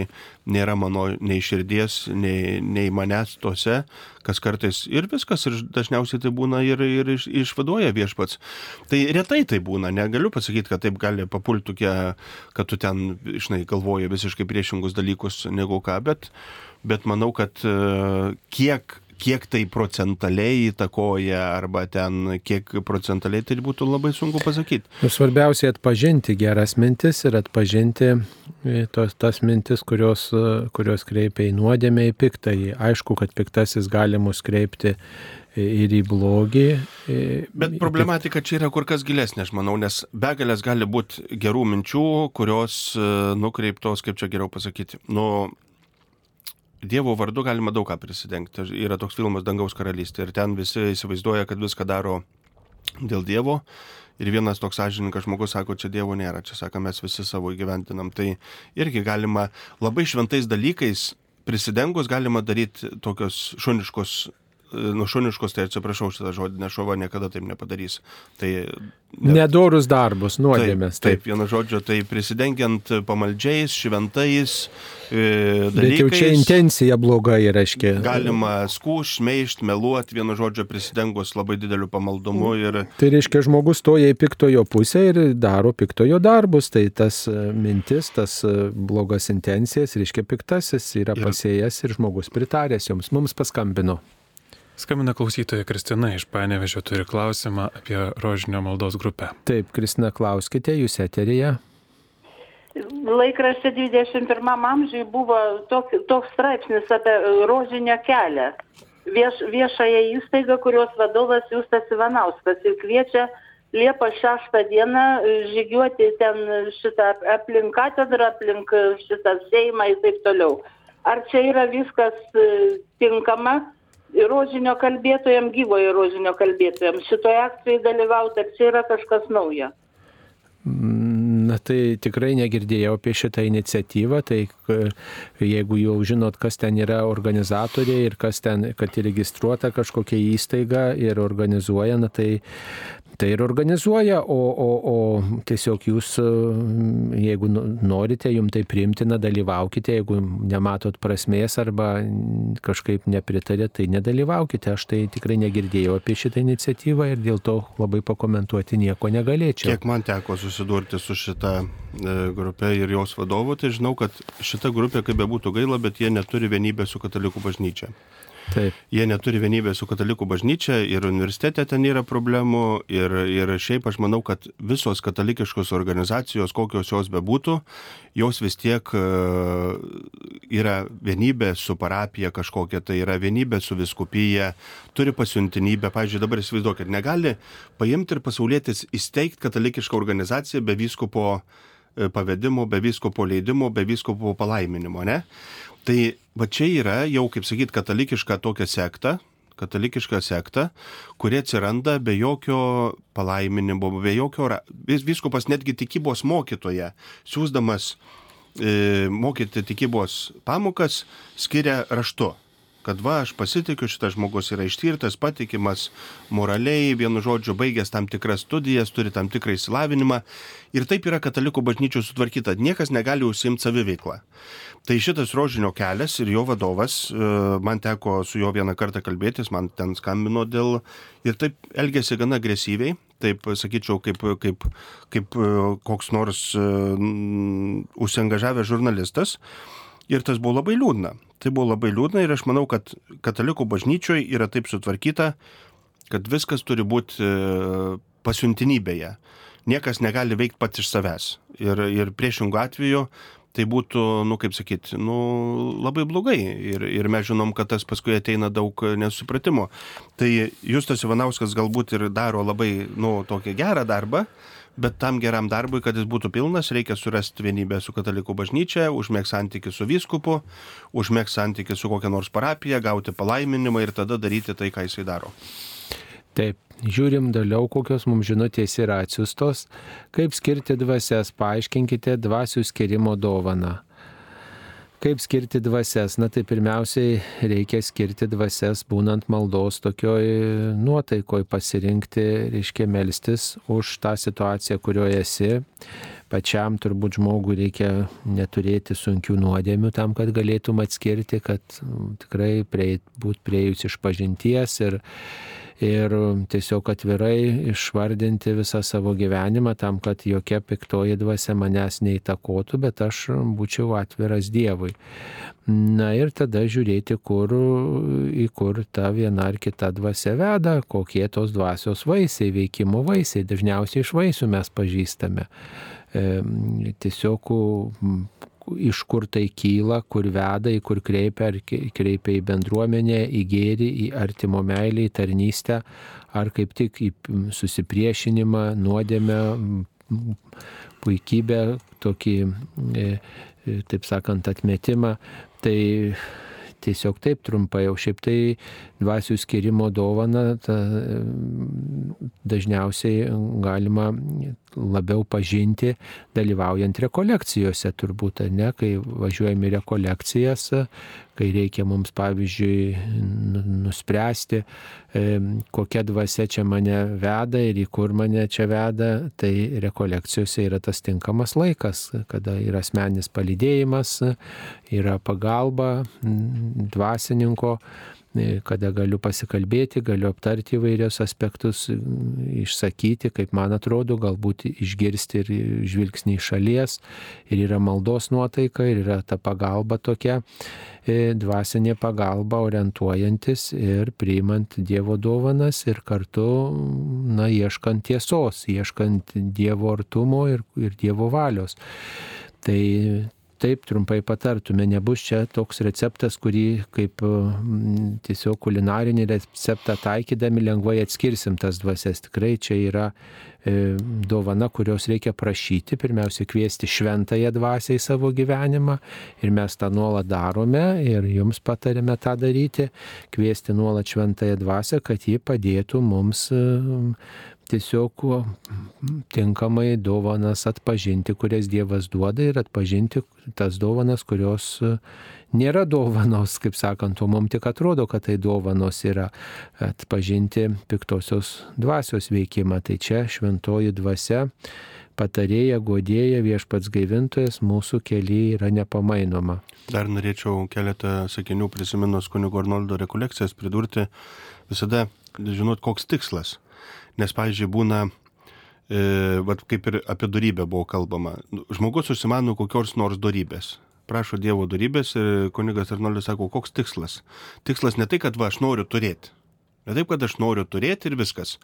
nėra mano nei širdies, nei, nei manęs tose, kas kartais ir viskas, ir dažniausiai tai būna ir, ir iš, išvaduoja viešpats. Tai retai tai būna, negaliu pasakyti, kad taip gali papulti tokie, kad tu ten, žinai, galvoji visiškai priešingus dalykus negu ką, bet, bet manau, kad e, kiek kiek tai procentaliai įtakoja arba ten kiek procentaliai tai būtų labai sunku pasakyti. Ir svarbiausia atpažinti geras mintis ir atpažinti e, tos, tas mintis, kurios, e, kurios kreipia į nuodėmę, į piktąjį. Aišku, kad piktasis gali mus kreipti ir į blogį. Bet problematika čia yra kur kas gilesnė, aš manau, nes begalės gali būti gerų minčių, kurios e, nukreiptos, kaip čia geriau pasakyti, nu, Dievo vardu galima daug ką prisidengti. Yra toks filmas Dangaus karalystė ir ten visi įsivaizduoja, kad viską daro dėl Dievo. Ir vienas toks sąžininkas žmogus sako, čia Dievo nėra, čia sako, mes visi savo įgyventinam. Tai irgi galima labai šventais dalykais prisidengus galima daryti tokios šuniškos nušuniškus, tai atsiprašau šitą žodį, nes šova niekada taip nepadarys. Tai net... Nedorus darbus, nuodėmės. Taip, taip, vienu žodžiu, tai prisidengiant pamaldžiais, šventais e, dalykais. Bet jau čia intencija bloga yra, aiškiai. Galima skūš, meišt, meluoti, vienu žodžiu, prisidengus labai dideliu pamaldumu. Ir... Tai reiškia, žmogus stoja į piktojo pusę ir daro piktojo darbus. Tai tas e, mintis, tas e, blogas intencijas, reiškia, piktasis yra ir... pasėjęs ir žmogus pritaręs joms. Mums paskambino. Skambina klausytoja Kristina iš Panevežio turi klausimą apie rožinio maldos grupę. Taip, Kristina, klauskite, jūs eterija. Laikraštė 21 amžiui buvo toks, toks straipsnis apie rožinio kelią. Vieš, viešąją įstaigą, kurios vadovas Justas Ivanauskas ir kviečia Liepos 6 dieną žygiuoti ten šitą aplink katedrą, aplink šitą Seimą ir taip toliau. Ar čia yra viskas e, tinkama? Rožinio kalbėtojam, gyvojo rožinio kalbėtojam šitoje akcijoje dalyvauti, ar čia yra kažkas naujo? Na tai tikrai negirdėjau apie šitą iniciatyvą, tai jeigu jau žinot, kas ten yra organizatoriai ir kas ten, kad įregistruota kažkokia įstaiga ir organizuoja, na tai tai ir organizuoja, o, o, o tiesiog jūs, e, jeigu norite, jums tai priimtina, dalyvaukite, jeigu nematot prasmės arba kažkaip nepritarėt, tai nedalyvaukite. Aš tai tikrai negirdėjau apie šitą iniciatyvą ir dėl to labai pakomentuoti nieko negalėčiau. Kiek man teko susidurti su šita e, grupė ir jos vadovu, tai žinau, kad šita grupė, kaip bebūtų gaila, bet jie neturi vienybę su katalikų bažnyčia. Taip. Jie neturi vienybės su katalikų bažnyčia ir universitete ten yra problemų ir, ir šiaip aš manau, kad visos katalikiškos organizacijos, kokios jos bebūtų, jos vis tiek e, yra vienybė su parapija kažkokia, tai yra vienybė su viskupyje, turi pasiuntinybę. Pavyzdžiui, dabar įsivaizduokit, negali paimti ir pasaulėtis įsteigti katalikišką organizaciją be vyskupo e, pavedimo, be vyskupo leidimo, be vyskupo palaiminimo, ne? Tai va čia yra jau, kaip sakyt, katalikiška tokia sekta, katalikiška sekta, kuri atsiranda be jokio palaiminimo, be jokio... Viskupas netgi tikybos mokytoje, siūsdamas e, mokyti tikybos pamokas, skiria raštu kad va, aš pasitikiu, šitas žmogus yra ištyrtas, patikimas, moraliai, vienu žodžiu, baigęs tam tikras studijas, turi tam tikrą įsilavinimą. Ir taip yra katalikų bažnyčių sutvarkyta, niekas negali užsimti saviveiklą. Tai šitas rožinio kelias ir jo vadovas, e, man teko su juo vieną kartą kalbėtis, man ten skambino dėl ir taip elgėsi gana agresyviai, taip sakyčiau, kaip, kaip, kaip e, koks nors uh, užsiengažavęs žurnalistas. Ir tas buvo labai liūdna. Tai buvo labai liūdna ir aš manau, kad katalikų bažnyčioje yra taip sutvarkyta, kad viskas turi būti e, pasiuntinybėje. Niekas negali veikti pats iš savęs. Ir, ir priešingų atveju tai būtų, nu kaip sakyti, nu, labai blogai. Ir, ir mes žinom, kad tas paskui ateina daug nesupratimo. Tai Justas Ivanauskas galbūt ir daro labai, nu, tokį gerą darbą, Bet tam geram darbui, kad jis būtų pilnas, reikia surasti vienybę su katalikų bažnyčia, užmėgti santykių su vyskupu, užmėgti santykių su kokia nors parapija, gauti palaiminimą ir tada daryti tai, ką jisai daro. Taip, žiūrim toliau, kokios mums žinutės yra atsiustos, kaip skirti dvasias, paaiškinkite dvasių skirimo dovaną. Kaip skirti dvasias? Na tai pirmiausiai reikia skirti dvasias būnant maldos tokioj nuotaikoj pasirinkti, reiškia melstis už tą situaciją, kurioje esi. Pačiam turbūt žmogui reikia neturėti sunkių nuodėmių tam, kad galėtum atskirti, kad tikrai prieit, būt prieėjus iš pažinties ir ir tiesiog atvirai išvardinti visą savo gyvenimą tam, kad jokia piktoji dvasia manęs neįtakotų, bet aš būčiau atviras Dievui. Na ir tada žiūrėti, kur, į kur ta viena ar kita dvasia veda, kokie tos dvasios vaisiai, veikimo vaisiai. Dažniausiai iš vaisių mes pažįstame. E, tiesiog iš kur tai kyla, kur veda, į kur kreipia, ar kreipia į bendruomenę, į gėrį, į artimo meilį, į tarnystę, ar kaip tik į susipriešinimą, nuodėmę, puikybę, tokį, e, e, taip sakant, atmetimą. Tai tiesiog taip trumpai, o šiaip tai dvasių skirimo dovana ta, dažniausiai galima labiau pažinti dalyvaujant rekolekcijose turbūt, ne, kai važiuojame į rekolekcijas, kai reikia mums pavyzdžiui nu, nuspręsti, kokia dvasia čia mane veda ir į kur mane čia veda, tai rekolekcijose yra tas tinkamas laikas, kada yra asmenis palydėjimas, yra pagalba dvasininko kada galiu pasikalbėti, galiu aptarti įvairius aspektus, išsakyti, kaip man atrodo, galbūt išgirsti ir žvilgsnį iš šalies, ir yra maldos nuotaika, ir yra ta pagalba tokia, e, dvasinė pagalba orientuojantis ir priimant Dievo dovanas ir kartu, na, ieškant tiesos, ieškant Dievo artumo ir, ir Dievo valios. Tai taip trumpai patartume, nebus čia toks receptas, kurį kaip mm, tiesiog kulinarinį receptą taikydami lengvai atskirsim tas dvasias. Tikrai čia yra e, dovana, kurios reikia prašyti, pirmiausia kviesti šventąją dvasią į savo gyvenimą ir mes tą nuolat darome ir jums patarėme tą daryti, kviesti nuolat šventąją dvasią, kad ji padėtų mums e, tiesiog tinkamai dovanas atpažinti, kurias Dievas duoda ir atpažinti tas dovanas, kurios e, nėra dovanos, kaip sakant, o mums tik atrodo, kad tai dovanos yra atpažinti piktosios dvasios veikimą. Tai čia šventoji dvasia patarėja, godėja, viešpats gaivintojas mūsų kelyje yra nepamainoma. Dar norėčiau keletą sakinių prisiminus kunigo Arnoldo rekolekcijas pridurti, visada žinot, koks tikslas Nes, pavyzdžiui, būna, e, vat, kaip ir apie darybę buvo kalbama, žmogus užsimano kokios nors darybės. Prašo Dievo darybės ir kunigas Arnoldas sako, koks tikslas. Tikslas ne tai, kad va, aš noriu turėti. Ne taip, kad aš noriu turėti ir viskas.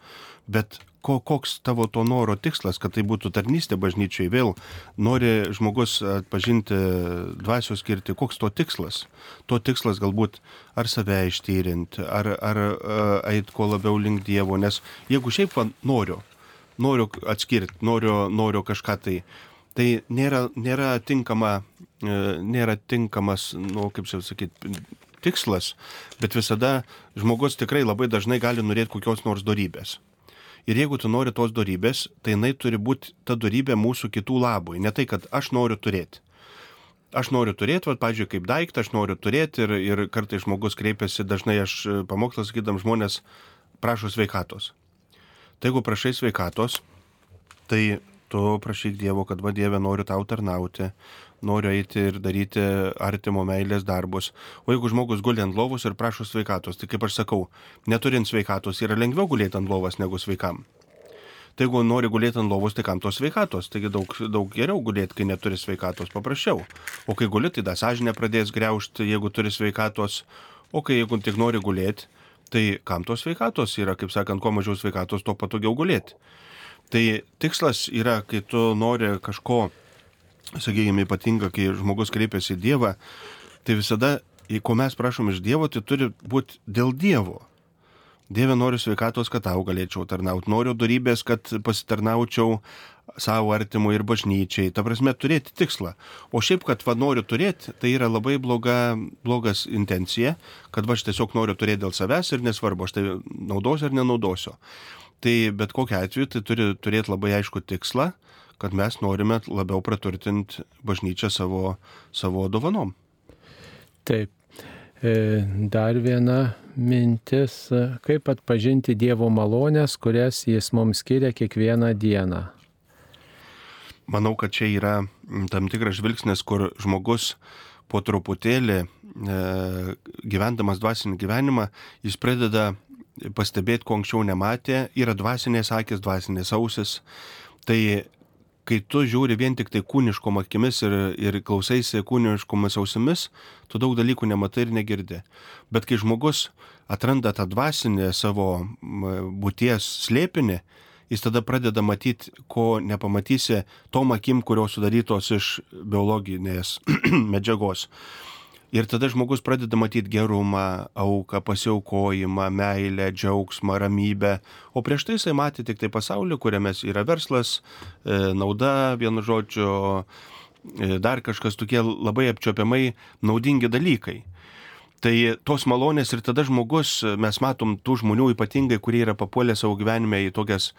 Bet ko, koks tavo to noro tikslas, kad tai būtų tarnystė bažnyčiai vėl, nori žmogus atpažinti dvasios skirti, koks to tikslas. To tikslas galbūt ar save ištyrinti, ar, ar eit kuo labiau link Dievo, nes jeigu šiaip noriu, noriu atskirti, noriu, noriu kažką tai, tai nėra, nėra, tinkama, e, nėra tinkamas, nu, kaip čia sakyti, tikslas, bet visada žmogus tikrai labai dažnai gali norėti kokios nors darybės. Ir jeigu tu nori tos darybės, tai jinai turi būti ta darybė mūsų kitų labui. Ne tai, kad aš noriu turėti. Aš noriu turėti, va, pažiūrėjau, kaip daiktą, aš noriu turėti ir, ir kartai žmogus kreipiasi, dažnai aš e, pamokslas sakydam žmonės prašo sveikatos. Tai jeigu prašai sveikatos, tai tu prašyk Dievo, kad va Dieve noriu tau tarnauti, noriu eiti ir daryti artimo meilės darbus. O jeigu žmogus guli ant lovos ir prašo sveikatos, tai kaip aš sakau, neturint sveikatos yra lengviau gulėti ant lovos negu sveikam. Tai jeigu nori gulėti ant lovos, tai kam tos sveikatos? Taigi daug, daug geriau gulėti, kai neturi sveikatos, paprasčiau. O kai guli, tai da sąžinė pradės greušti, jeigu turi sveikatos. O kai jeigu tik nori gulėti, tai kam tos sveikatos yra, kaip sakant, kuo mažiau sveikatos, tuo patogiau gulėti. Tai tikslas yra, kai tu nori kažko sakykime, ypatinga, kai žmogus kreipiasi į Dievą, tai visada, ko mes prašom iš Dievo, tai turi būti dėl Dievo. Dieve noriu sveikatos, kad tau galėčiau tarnauti, noriu darybės, kad pasitarnaučiau savo artimui ir bažnyčiai. Ta prasme, turėti tikslą. O šiaip, kad va noriu turėti, tai yra labai bloga, blogas intencija, kad va aš tiesiog noriu turėti dėl savęs ir nesvarbu, aš tai naudosiu ar nenaudosiu. Tai bet kokiu atveju tai turi turėti labai aišku tikslą kad mes norime labiau praturtinti bažnyčią savo, savo dovanom. Taip. E, dar viena mintis, kaip atpažinti Dievo malonės, kurias Jis mums skiria kiekvieną dieną. Manau, kad čia yra tam tikras žvilgsnis, kur žmogus po truputėlį e, gyvendamas dvasinį gyvenimą, jis pradeda pastebėti, ko anksčiau nematė, yra dvasinės akis, dvasinės ausis. Tai kai tu žiūri vien tik tai kūniškom akimis ir, ir klausaisi kūniškomis ausimis, tu daug dalykų nematai ir negirdi. Bet kai žmogus atranda tą dvasinę savo būties slėpinį, jis tada pradeda matyti, ko nepamatysi tom akim, kurios sudarytos iš biologinės medžiagos. Ir tada žmogus pradeda matyti gerumą, auką, pasiaukojimą, meilę, džiaugsmą, ramybę. O prieš tai jisai matė tik tai pasaulį, kuriame yra verslas, e, nauda, vienu žodžiu, e, dar kažkas tokie labai apčiopiamai naudingi dalykai. Tai tos malonės ir tada žmogus, mes matom tų žmonių ypatingai, kurie yra papuolę savo gyvenime į tokias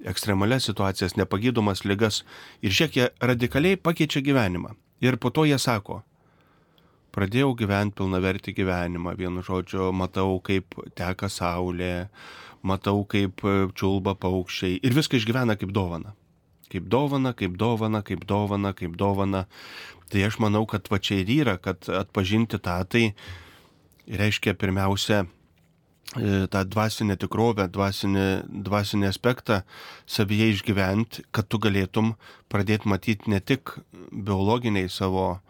ekstremalias situacijas, nepagydomas lygas ir šiek tiek radikaliai pakeičia gyvenimą. Ir po to jie sako, pradėjau gyventi pilnavertį gyvenimą, vienu žodžiu, matau, kaip teka saulė, matau, kaip čiulba paukščiai ir viską išgyvena kaip dovana. Kaip dovana, kaip dovana, kaip dovana, kaip dovana. Tai aš manau, kad va čia ir yra, kad atpažinti tą, tai reiškia pirmiausia e, tą dvasinę tikrovę, dvasinį, dvasinį aspektą savyje išgyventi, kad tu galėtum pradėti matyti ne tik biologiniai savo e,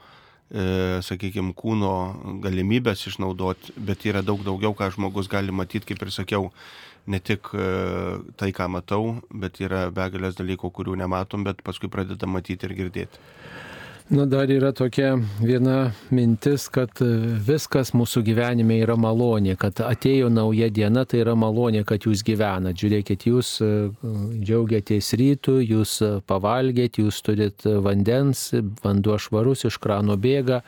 sakykime, kūno galimybės išnaudoti, bet yra daug daugiau, ką žmogus gali matyti, kaip ir sakiau, ne tik e, tai, ką matau, bet yra begalės dalykų, kurių nematom, bet paskui pradeda matyti ir girdėti. Na, dar yra tokia viena mintis, kad viskas mūsų gyvenime yra malonė, kad atėjo nauja diena, tai yra malonė, kad jūs gyvenat. Žiūrėkit, jūs e, džiaugiatės rytų, jūs pavalgėt, jūs turit vandens, vanduo švarus iš krano bėga,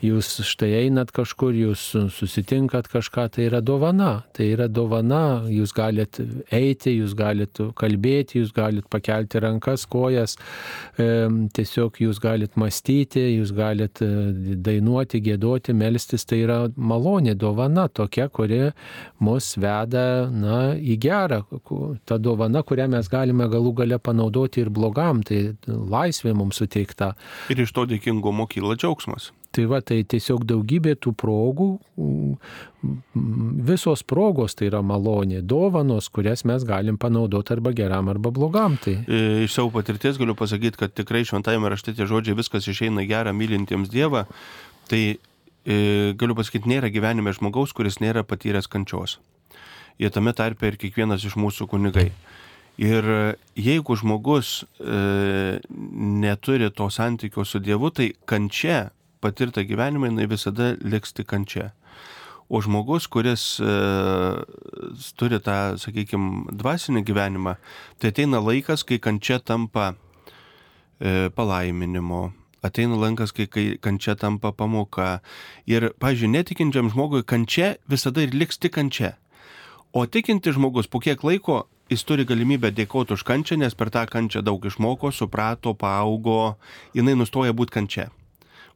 jūs štai einat kažkur, jūs susitinkat kažką, tai yra dovana. Tai yra dovana, jūs galit eiti, jūs galit kalbėti, jūs galit pakelti rankas, kojas, tiesiog jūs galit mąstyti mąstyti, jūs galite dainuoti, gėduoti, melstis, tai yra malonė, dovana tokia, kuri mus veda na, į gerą. Ta dovana, kurią mes galime galų gale panaudoti ir blogam, tai laisvė mums suteikta. Ir iš to dėkingumo kyla džiaugsmas. Tai va, tai tiesiog daugybė tų progų, visos progos tai yra malonė, dovanos, kurias mes galim panaudoti arba geram, arba blogam. Tai... E, iš savo patirties galiu pasakyti, kad tikrai šventajame rašte tie žodžiai viskas išeina gerą mylintiems Dievą. Tai e, galiu pasakyti, nėra gyvenime žmogaus, kuris nėra patyręs kančios. Jie tame tarpe ir kiekvienas iš mūsų kunigai. Ir jeigu žmogus e, neturi to santykio su Dievu, tai kančia patirtą gyvenimą, jinai visada liks tik kančia. O žmogus, kuris e, turi tą, sakykime, dvasinį gyvenimą, tai ateina laikas, kai kančia tampa e, palaiminimo, ateina lankas, kai, kai kančia tampa pamoka. Ir, pažiūrėjau, netikinčiam žmogui kančia visada ir liks tik kančia. O tikinti žmogus po kiek laiko jis turi galimybę dėkoti už kančią, nes per tą kančią daug išmoko, suprato, paaugo, jinai nustoja būti kančia.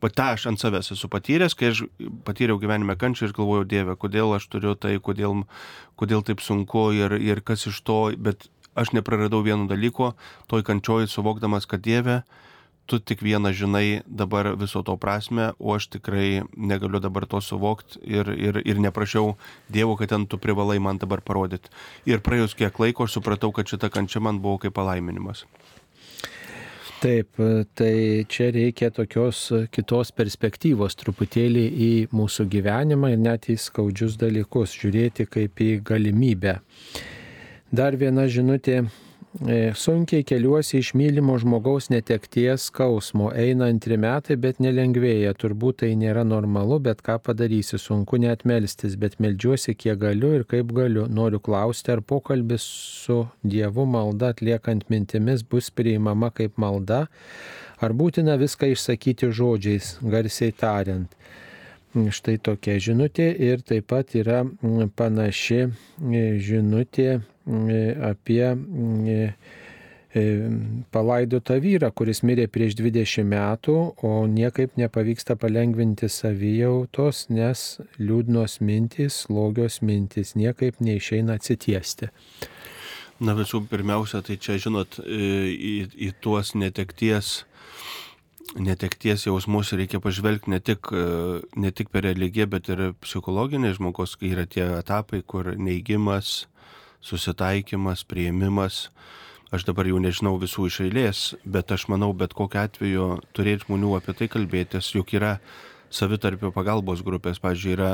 Va tą aš ant savęs esu patyręs, kai aš patyriau gyvenime kančią ir galvojau, Dieve, kodėl aš turiu tai, kodėl, kodėl taip sunku ir, ir kas iš to, bet aš nepraradau vieno dalyko, toj kančioj suvokdamas, kad Dieve, tu tik vieną žinai dabar viso to prasme, o aš tikrai negaliu dabar to suvokti ir, ir, ir neprašiau Dievo, kad ten tu privalai man dabar parodyti. Ir praėjus kiek laiko aš supratau, kad šita kančia man buvo kaip palaiminimas. Taip, tai čia reikia tokios kitos perspektyvos truputėlį į mūsų gyvenimą ir net į skaudžius dalykus žiūrėti kaip į galimybę. Dar viena žinutė sunkiai keliuosi iš mylimo žmogaus netekties skausmo. Eina antri metai, bet nelengvėja. Turbūt tai nėra normalu, bet ką padarysi, sunku net melstis, bet melžiuosi kiek galiu ir kaip galiu. Noriu klausti, ar pokalbis su Dievu malda atliekant mintimis bus priimama kaip malda, ar būtina viską išsakyti žodžiais, garsiai tariant. Štai tokia žinutė ir taip pat yra panaši žinutė apie palaidotą vyrą, kuris mirė prieš 20 metų, o niekaip nepavyksta palengvinti savijautos, nes liūdnos mintys, slogios mintys, niekaip neišeina atsitiesti. Na visų pirmiausia, tai čia, žinot, į, į tuos netekties netekties jausmus reikia pažvelgti ne tik, ne tik per religiją, bet ir psichologinį žmogus, kai yra tie etapai, kur neigimas, susitaikymas, prieimimas, aš dabar jau nežinau visų iš eilės, bet aš manau, bet kokiu atveju turėti žmonių apie tai kalbėtis, juk yra savitarpio pagalbos grupės, pažiūrėjau, yra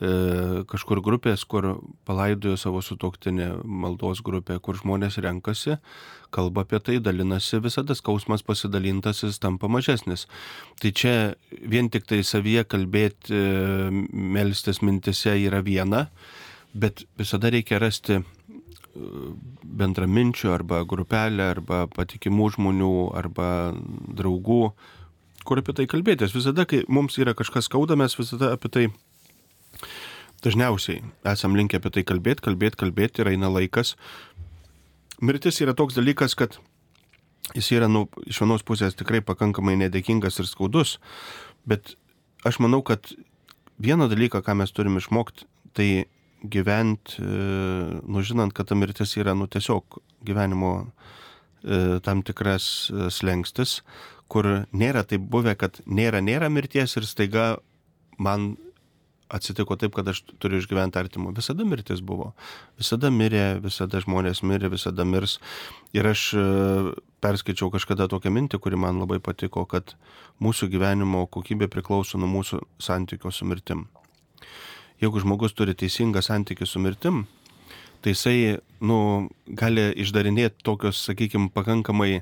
e, kažkur grupės, kur palaidojo savo sutoktinę maldos grupę, kur žmonės renkasi, kalba apie tai, dalinasi, visada skausmas pasidalintas, jis tampa mažesnis. Tai čia vien tik tai savyje kalbėti, e, melstis mintise yra viena, bet visada reikia rasti bendraminčių arba grupelę, arba patikimų žmonių, arba draugų, kur apie tai kalbėtis. Visada, kai mums yra kažkas skauda, mes visada apie tai dažniausiai esam linkę apie tai kalbėti, kalbėti, kalbėti ir eina laikas. Mirtis yra toks dalykas, kad jis yra nu, iš vienos pusės tikrai pakankamai nedėkingas ir skaudus, bet aš manau, kad vieną dalyką, ką mes turime išmokti, tai gyventi, nu žinant, kad ta mirtis yra, nu tiesiog gyvenimo e, tam tikras e, slengstis, kur nėra taip buvę, kad nėra, nėra mirties ir staiga man atsitiko taip, kad aš turiu išgyventi artimų. Visada mirtis buvo. Visada mirė, visada žmonės mirė, visada mirs. Ir aš e, perskaičiau kažkada tokią mintį, kuri man labai patiko, kad mūsų gyvenimo kokybė priklauso nuo mūsų santykio su mirtim jeigu žmogus turi teisingą santykį su mirtim, tai jisai, nu, gali išdarinėti tokius, sakykime, pakankamai,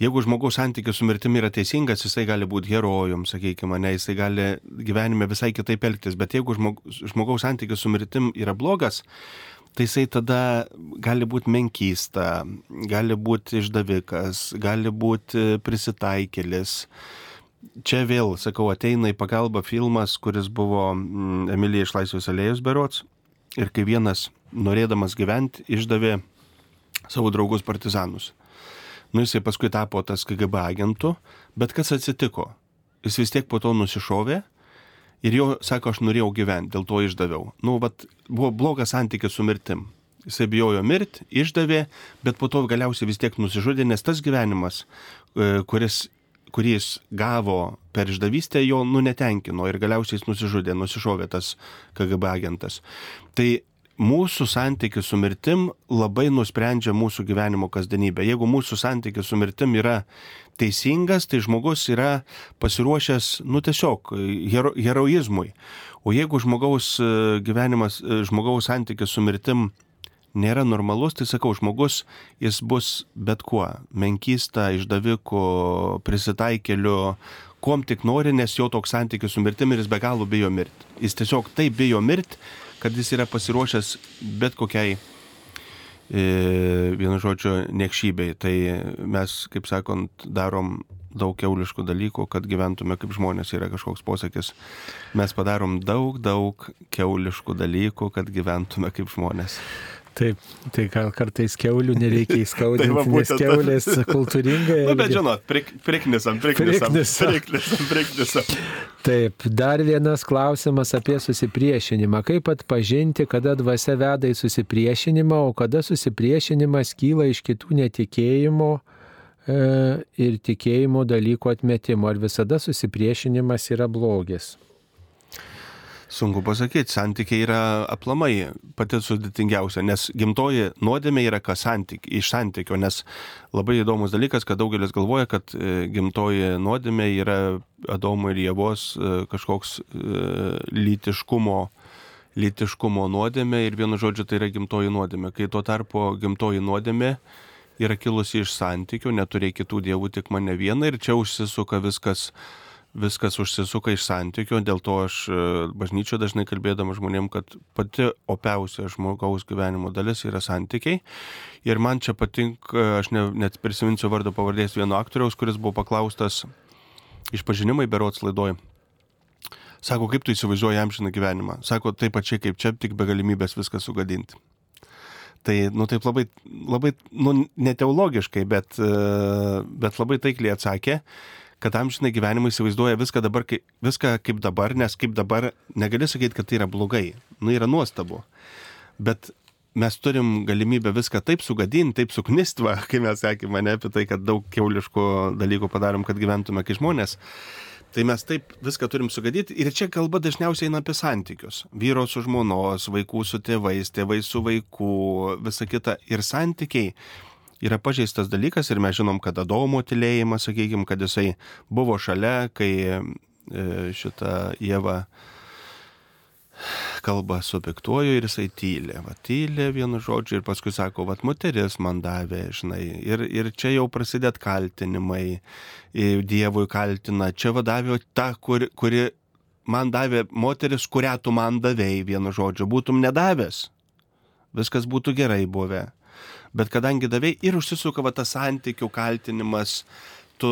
jeigu žmogaus santykis su mirtimi yra teisingas, jisai gali būti herojum, sakykime, ne, jisai gali gyvenime visai kitaip elgtis, bet jeigu žmogaus santykis su mirtim yra blogas, tai jisai tada gali būti menkysta, gali būti išdavikas, gali būti prisitaikėlis čia vėl, sakau, ateina į pagalbą filmas, kuris buvo mm, Emilija iš Laisvės alėjus berots. Ir kai vienas, norėdamas gyventi, išdavė savo draugus partizanus. Nu, jisai paskui tapo tas KGB agentu, bet kas atsitiko? Jis vis tiek po to nusišovė ir jo, sako, aš norėjau gyventi, dėl to išdaviau. Nu, vat, buvo blogas santykis su mirtim. Jisai bijojo mirti, išdavė, bet po to galiausiai vis tiek nusižudė, nes tas gyvenimas, e, kuris kurį jis gavo per išdavystę, jo nu netenkino ir galiausiai jis nusižudė, nusišovė tas KGB agentas. Tai mūsų santykis su mirtim labai nusprendžia mūsų gyvenimo kasdienybę. Jeigu mūsų santykis su mirtim yra teisingas, tai žmogus yra pasiruošęs, nu tiesiog, hero, heroizmui. O jeigu žmogaus e, gyvenimas, e, žmogaus santykis su mirtim nėra normalus, tai sakau, žmogus jis bus bet kuo - menkysta, išdaviku, prisitaikeliu, kuom tik nori, nes jo toks santykis su mirtimi ir jis be galo bijo mirti. Jis tiesiog taip bijo mirti, kad jis yra pasiruošęs bet kokiai, e, vienu žodžiu, niekšybei. Tai mes, kaip sakant, darom daug keuliškų dalykų, kad gyventume kaip žmonės, yra kažkoks posakis. Mes padarom daug, daug keuliškų dalykų, kad gyventume kaip žmonės. Taip, tai kartais keulių nereikia įskaudinti, tai nes keulės kultūringai. Na, nu, bet žinot, prik, priknisam, priknisam, priknisam, priknisam, priknisam. Taip, dar vienas klausimas apie susipriešinimą. Kaip atpažinti, kada dvasia veda į susipriešinimą, o kada susipriešinimas kyla iš kitų netikėjimo e, ir tikėjimo dalykų atmetimo. Ar visada susipriešinimas yra blogis? Sunku pasakyti, santykiai yra aplamai pati sudėtingiausia, nes gimtoji nuodėmė yra kas santyk, iš santykio, nes labai įdomus dalykas, kad daugelis galvoja, kad e, gimtoji nuodėmė yra Adomo ir Jėvos e, kažkoks e, lytiškumo lytiškumo nuodėmė ir vienu žodžiu tai yra gimtoji nuodėmė. Kai tuo tarpu gimtoji nuodėmė yra kilusi iš santykių, neturėjai kitų dievų, tik mane vieną ir čia užsisuka viskas viskas užsisuka iš santykių, dėl to aš e, bažnyčio dažnai kalbėdama žmonėm, kad pati opiausia žmogaus gyvenimo dalis yra santykiai. Ir man čia patinka, aš ne, net prisiminsiu vardo pavardės vieno aktoriaus, kuris buvo paklaustas išpažinimai berots laidoj. Sako, kaip tu įsivaizduoji amžiną gyvenimą? Sako, taip pačiai kaip čia, tik be galimybės viską sugadinti. Tai, nu, taip labai, labai, nu, neteologiškai, bet, e, bet labai taikliai atsakė, kad amžinai gyvenimą įsivaizduoja viską, dabar, kaip, viską kaip dabar, nes kaip dabar negali sakyti, kad tai yra blogai. Nu, yra nuostabu. Bet mes turim galimybę viską taip sugadinti, taip suknistva, kai mes sakėme, ne apie tai, kad daug keuliškų dalykų padarom, kad gyventume kaip žmonės. Tai mes taip viską turim sugadyti ir čia kalba dažniausiai eina apie santykius. Vyro su žmonos, vaikų su tėvais, tėvai su vaikų, visa kita. Ir santykiai yra pažeistas dalykas ir mes žinom, kad Adomo tylėjimas, sakykime, kad jisai buvo šalia, kai e, šitą Jėvą kalba su piktuoju ir jisai tylė. Va, tylė vienu žodžiu ir paskui sako, va, moteris man davė, žinai. Ir, ir čia jau prasidėt kaltinimai, Dievui kaltina, čia va davė ta, kuri, kuri man davė moteris, kurią tu man davėjai, vienu žodžiu, būtum nedavęs. Viskas būtų gerai buvę. Bet kadangi davėjai ir užsisuka va tas santykių kaltinimas, tu,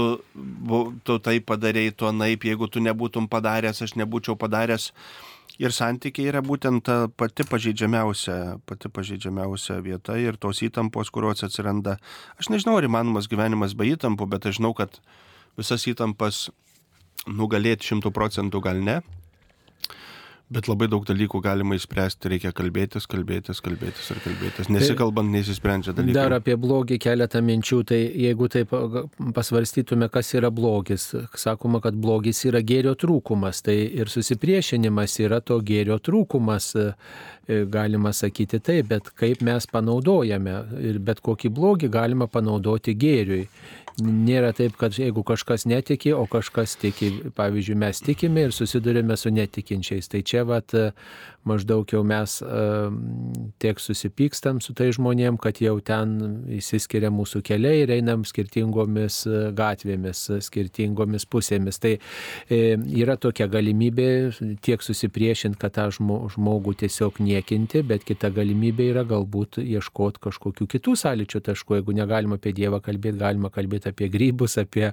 tu tai padarėjai, tu anaip, jeigu tu nebūtum padaręs, aš nebūčiau padaręs. Ir santykiai yra būtent ta pati pažeidžiamiausia, pati pažeidžiamiausia vieta ir tos įtampos, kurios atsiranda. Aš nežinau, ar įmanomas gyvenimas be įtampų, bet aš žinau, kad visas įtampas nugalėti šimtų procentų gal ne, Bet labai daug dalykų galima įspręsti, reikia kalbėtis, kalbėtis, kalbėtis ir kalbėtis. Nesikalbant, nesisprendžia dalykai. Dar apie blogį keletą minčių, tai jeigu taip pasvarstytume, kas yra blogis, sakoma, kad blogis yra gėrio trūkumas, tai ir susipriešinimas yra to gėrio trūkumas, galima sakyti taip, bet kaip mes panaudojame ir bet kokį blogį galima panaudoti gėriui nėra taip, kad jeigu kažkas netiki, o kažkas tiki, pavyzdžiui, mes tikime ir susidurime su netikinčiais. Tai čia vat, maždaug jau mes tiek susipykstam su tai žmonėm, kad jau ten įsiskiria mūsų keliai ir einam skirtingomis gatvėmis, skirtingomis pusėmis. Tai e, yra tokia galimybė tiek susipriešinti, kad tą žmogų tiesiog niekinti, bet kita galimybė yra galbūt ieškoti kažkokių kitų sąlyčio taškų. Jeigu negalima apie Dievą kalbėti, galima kalbėti apie grybus, apie,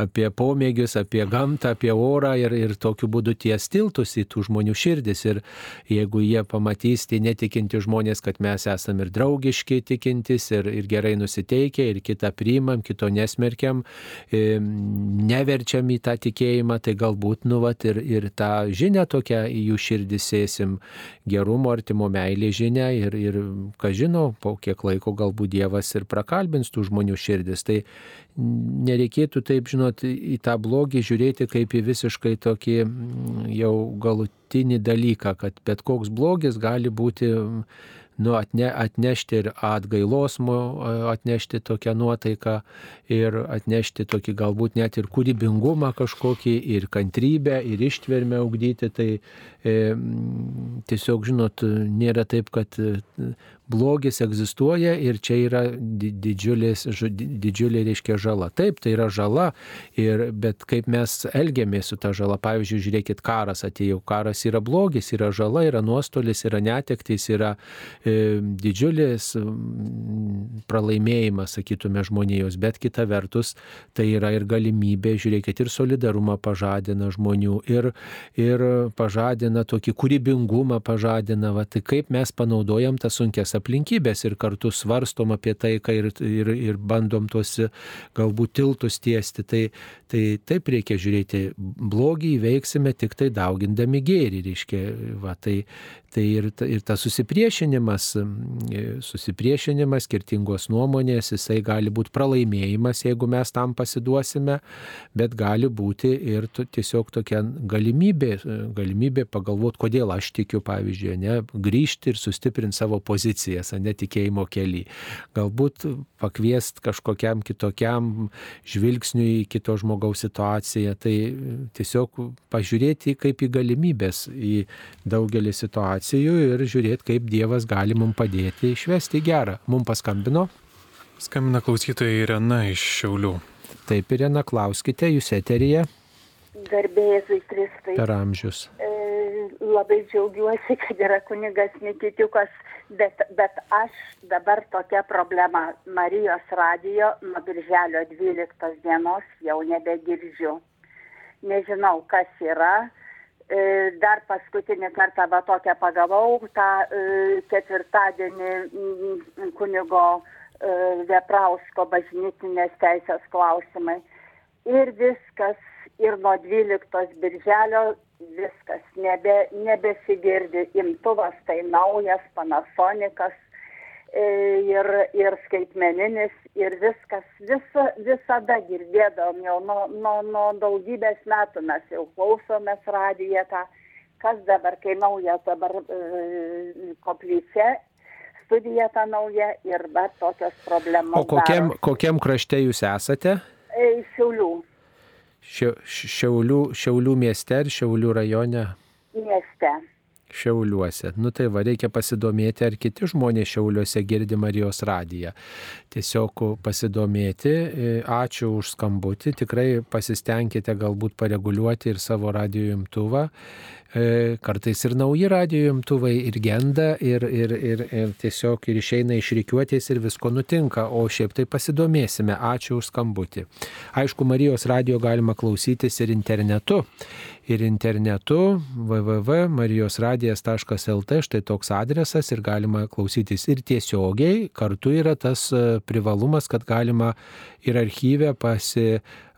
apie pomėgius, apie gamtą, apie orą ir, ir tokiu būdu ties tiltus į tų žmonių širdis. Ir jeigu jie pamatys, tai netikinti žmonės, kad mes esame ir draugiški tikintis, ir, ir gerai nusiteikę, ir kitą priimam, kito nesmerkiam, neverčiam į tą tikėjimą, tai galbūt, nu, vat, ir, ir tą žinią tokią į jų širdį sėsim, gerumo, artimo meilė žinia, ir, ir ką žino, po kiek laiko galbūt Dievas ir prakalbins tų žmonių širdis. Tai nereikėtų taip, žinot, į tą blogį žiūrėti kaip į visiškai tokį jau galutinį dalyką, kad bet koks blogis gali būti nu, atne, atnešti ir atgailos, atnešti tokią nuotaiką ir atnešti tokį galbūt net ir kūrybingumą kažkokį, ir kantrybę, ir ištvermę ugdyti. Tai e, tiesiog, žinot, nėra taip, kad blogis egzistuoja ir čia yra didžiulės, didžiulė, reiškia, žala. Taip, tai yra žala, ir, bet kaip mes elgiamės su ta žala, pavyzdžiui, žiūrėkit, karas atėjo, karas yra blogis, yra žala, yra nuostolis, yra netektis, yra e, didžiulis pralaimėjimas, sakytume, žmonijos, bet kita vertus, tai yra ir galimybė, žiūrėkit, ir solidarumą pažadina žmonių, ir, ir pažadina tokį kūrybingumą, pažadina, va, tai kaip mes panaudojam tas sunkes aplinkybės ir kartu svarstom apie tai, ir, ir, ir bandom tuos galbūt tiltus tiesti. Tai, tai taip reikia žiūrėti, blogį įveiksime tik tai daugindami gėrį, reiškia, va, tai, Tai ir, ir tas susipriešinimas, susipriešinimas, skirtingos nuomonės, jisai gali būti pralaimėjimas, jeigu mes tam pasiduosime, bet gali būti ir tiesiog tokia galimybė, galimybė pagalvoti, kodėl aš tikiu, pavyzdžiui, ne, grįžti ir sustiprinti savo pozicijas, netikėjimo kelią. Galbūt pakviest kažkokiam kitokiam žvilgsniui į kito žmogaus situaciją, tai tiesiog pažiūrėti kaip į galimybės į daugelį situacijų situacijų ir žiūrėti, kaip Dievas gali mums padėti išvesti gerą. Mums paskambino. Skambina klausytoja Irena iš Šiaulių. Taip, Irena, klauskite, jūs eterija. Garbėjai Kristai. Per amžius. E, labai džiaugiuosi, kad yra kunigas Nikitiukas, bet, bet aš dabar tokia problema. Marijos radijo nuo birželio 12 dienos jau nebegirdžiu. Nežinau, kas yra dar paskutinį kartą va tokią pagavau tą e, ketvirtadienį mm, kunigo e, Veprausko bažnytinės teisės klausimai. Ir viskas, ir nuo 12 birželio viskas, nebe, nebesigirdi. Imtuvas tai naujas, Panasonikas ir, ir skaitmeninis, ir viskas, visa, visada girdėdom jau nuo, nuo, nuo daugybės metų mes jau klausomės radiją tą, kas dabar, kai nauja dabar e, koplyčia, studija ta nauja ir bet tokios problemos. O kokiam, daros. kokiam krašte jūs esate? E, Šiaulių. Šiaulių, Šiaulių mieste ir Šiaulių rajone? Mieste. Šiauliuose. Nu tai va, reikia pasidomėti, ar kiti žmonės Šiauliuose girdi Marijos radiją. Tiesiog pasidomėti. E, ačiū už skambutį. Tikrai pasistengkite galbūt pareguliuoti ir savo radio imtuvą. E, kartais ir nauji radio imtuvai ir genda, ir, ir, ir, ir tiesiog ir išeina iš reikiuotės ir visko nutinka, o šiaip tai pasidomėsime. Ačiū už skambutį. Aišku, Marijos radio galima klausytis ir internetu ir internetu www.marijosradijas.lt, štai toks adresas ir galima klausytis ir tiesiogiai, kartu yra tas e, privalumas, kad galima ir archyvę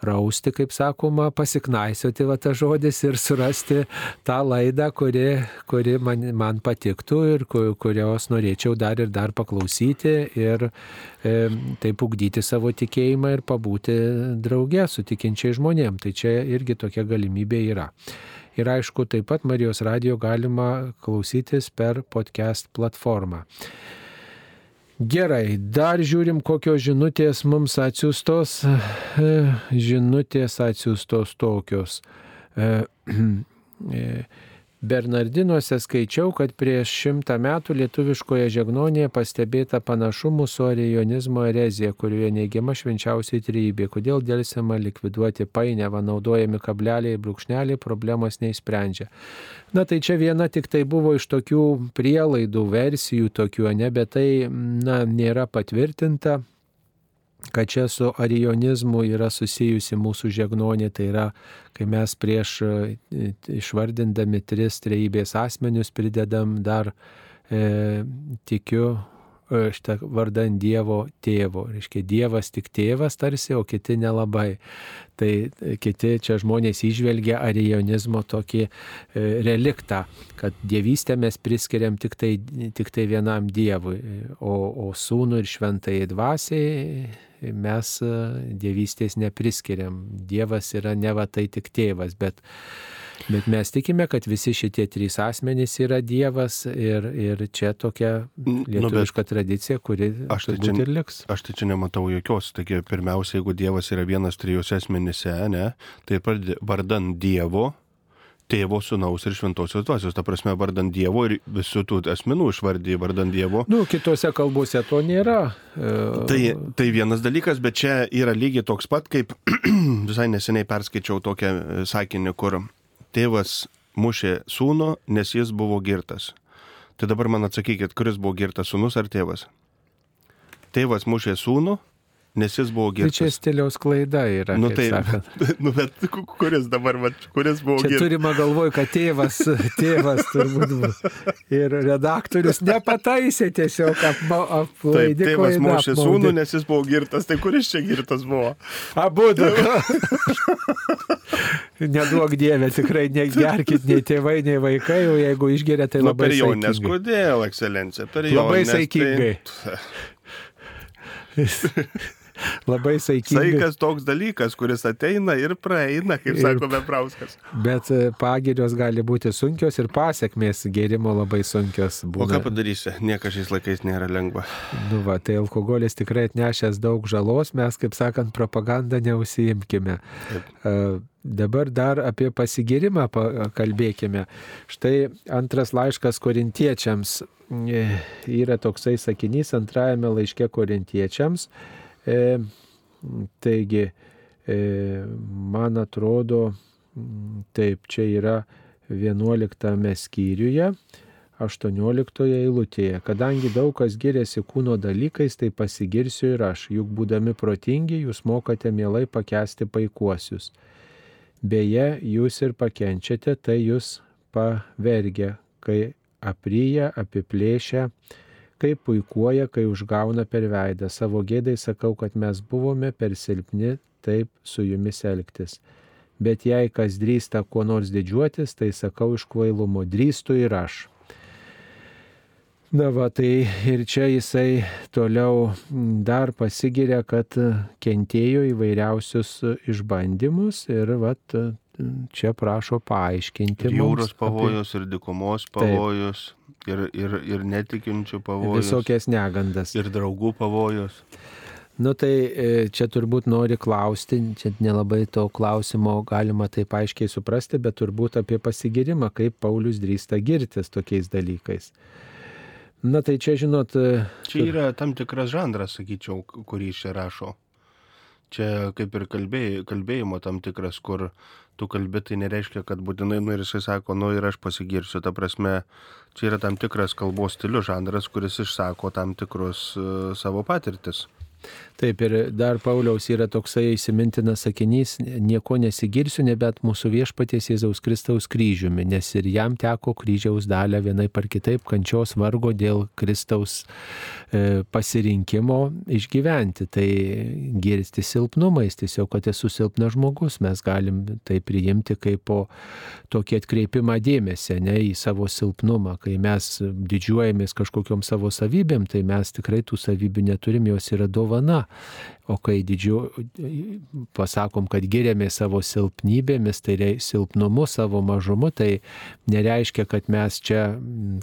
pasirausti, kaip sakoma, pasiknaisioti va tas žodis ir surasti tą laidą, kuri, kuri man, man patiktų ir kurios norėčiau dar ir dar paklausyti ir e, taip ugdyti savo tikėjimą ir pabūti drauge su tikinčiai žmonėm. Tai čia irgi tokia galimybė yra. Ir aišku, taip pat Marijos radio galima klausytis per podcast platformą. Gerai, dar žiūrim, kokios žinutės mums atsiustos. Žinutės atsiustos tokios. Bernardinuose skaičiau, kad prieš šimtą metų lietuviškoje žegnonėje pastebėta panašumų su arijonizmo erezija, kurioje neigiama švenčiausiai trybė. Kodėl dėlsiama likviduoti painiavą, naudojami kableliai ir brūkšneliai, problemos neįsprendžia. Na tai čia viena tik tai buvo iš tokių prielaidų, versijų tokių, ne, bet tai na, nėra patvirtinta kad čia su arijonizmu yra susijusi mūsų žegnonė, tai yra, kai mes prieš e, išvardindami tris trejybės asmenius pridedam dar e, tikiu šitą vardan Dievo tėvo. Reiškia, Dievas tik tėvas tarsi, o kiti nelabai. Tai e, kiti čia žmonės išvelgia arijonizmo tokį e, reliktą, kad dievystę mes priskiriam tik tai, tik tai vienam Dievui, o, o sūnų ir šventai dvasiai mes e, dievystės nepriskiriam. Dievas yra ne va tai tik tėvas, bet, bet mes tikime, kad visi šitie trys asmenys yra Dievas ir, ir čia tokia lietuviška nu, tradicija, kuri aš tai čia, ir liks. Aš tai čia nematau jokios. Taigi pirmiausia, jeigu Dievas yra vienas trijose asmenyse, ne, tai vardan Dievo tėvo, sunaus ir šventosios dvasios, ta prasme, vardant Dievo ir visų tų asmenų išvardyje vardant Dievo. Nu, kitose kalbose to nėra. E, tai, tai vienas dalykas, bet čia yra lygiai toks pat, kaip visai neseniai perskaičiau tokią sakinį, kur tėvas mušė sūnų, nes jis buvo girtas. Tai dabar man atsakykit, kuris buvo girtas, sūnus ar tėvas? Tėvas mušė sūnų, nes jis buvo girtas. Tai čia stiliaus klaida yra. Nu, tai, nu, bet kuris dabar, va, kuris buvo čia girtas? Turima galvoj, kad tėvas, tėvas turbūt bus. Ir redaktorius nepataisė tiesiog aplaidė. Tėvas mušė sūnų, nes jis buvo girtas. Tai kuris čia girtas buvo? Abu du. Neduok dievę, tikrai negerkit nei tėvai, nei vaikai, o jeigu išgeria, tai labai... Nu, per jaunės, kodėl, ekscelencija? Per jaunės. Labai saikingai. Tai... labai saikingai. Saikas toks dalykas, kuris ateina ir praeina, kaip ir, sako Beprauskas. Bet e, pagirios gali būti sunkios ir pasiekmės gerimo labai sunkios. Būna. O ką padarysi, niekas šiais laikais nėra lengva. Nu va, tai alkoholis tikrai atnešęs daug žalos, mes, kaip sakant, propagandą neusijimkime. Taip. Uh, Dabar dar apie pasigirimą kalbėkime. Štai antras laiškas korintiečiams. E, yra toksai sakinys antrajame laiške korintiečiams. E, taigi, e, man atrodo, taip, čia yra 11 skyriuje, 18 eilutėje. Kadangi daug kas giriasi kūno dalykais, tai pasigirsiu ir aš, juk būdami protingi, jūs mokate mielai pakesti paikuosius. Beje, jūs ir pakenčiate, tai jūs pavergia, kai apryja, apiplėšia, kai puikuoja, kai užgauna per veidą. Savo gėdai sakau, kad mes buvome per silpni taip su jumis elgtis. Bet jei kas drįsta kuo nors didžiuotis, tai sakau iš kvailumo, drįstu ir aš. Na va, tai ir čia jisai toliau dar pasigiria, kad kentėjo įvairiausius išbandymus ir va, čia prašo paaiškinti. Ir jūros pavojus, apie... ir dikumos pavojus, ir, ir, ir netikinčių pavojus. Visokias negandas. Ir draugų pavojus. Nu tai e, čia turbūt nori klausti, čia nelabai to klausimo galima taip aiškiai suprasti, bet turbūt apie pasigirimą, kaip Paulius drįsta girtis tokiais dalykais. Na tai čia žinot. E, čia yra tam tikras žanras, sakyčiau, kurį čia rašo. Čia kaip ir kalbėjimo, kalbėjimo tam tikras, kur tu kalbi, tai nereiškia, kad būtinai, nu ir jisai sako, nu ir aš pasigirsiu. Ta prasme, čia yra tam tikras kalbos stilių žanras, kuris išsako tam tikrus uh, savo patirtis. Taip ir dar Pauliaus yra toksai įsimintinas sakinys, nieko nesigirsiu, nebet mūsų viešpaties Jėzaus Kristaus kryžiumi, nes ir jam teko kryžiaus dalę vienai par kitaip kančios vargo dėl Kristaus e, pasirinkimo išgyventi. Tai girsti silpnumais, tiesiog, kad esu silpnas žmogus, mes galim tai priimti kaip po tokį atkreipimą dėmesį, ne į savo silpnumą, kai mes didžiuojamės kažkokiam savo savybėm, tai mes tikrai tų savybių neturim, jos yra dovana dovana. O kai didžiu, pasakom, kad giriame savo silpnybėmis, tai silpnumu, savo mažumu, tai nereiškia, kad mes čia,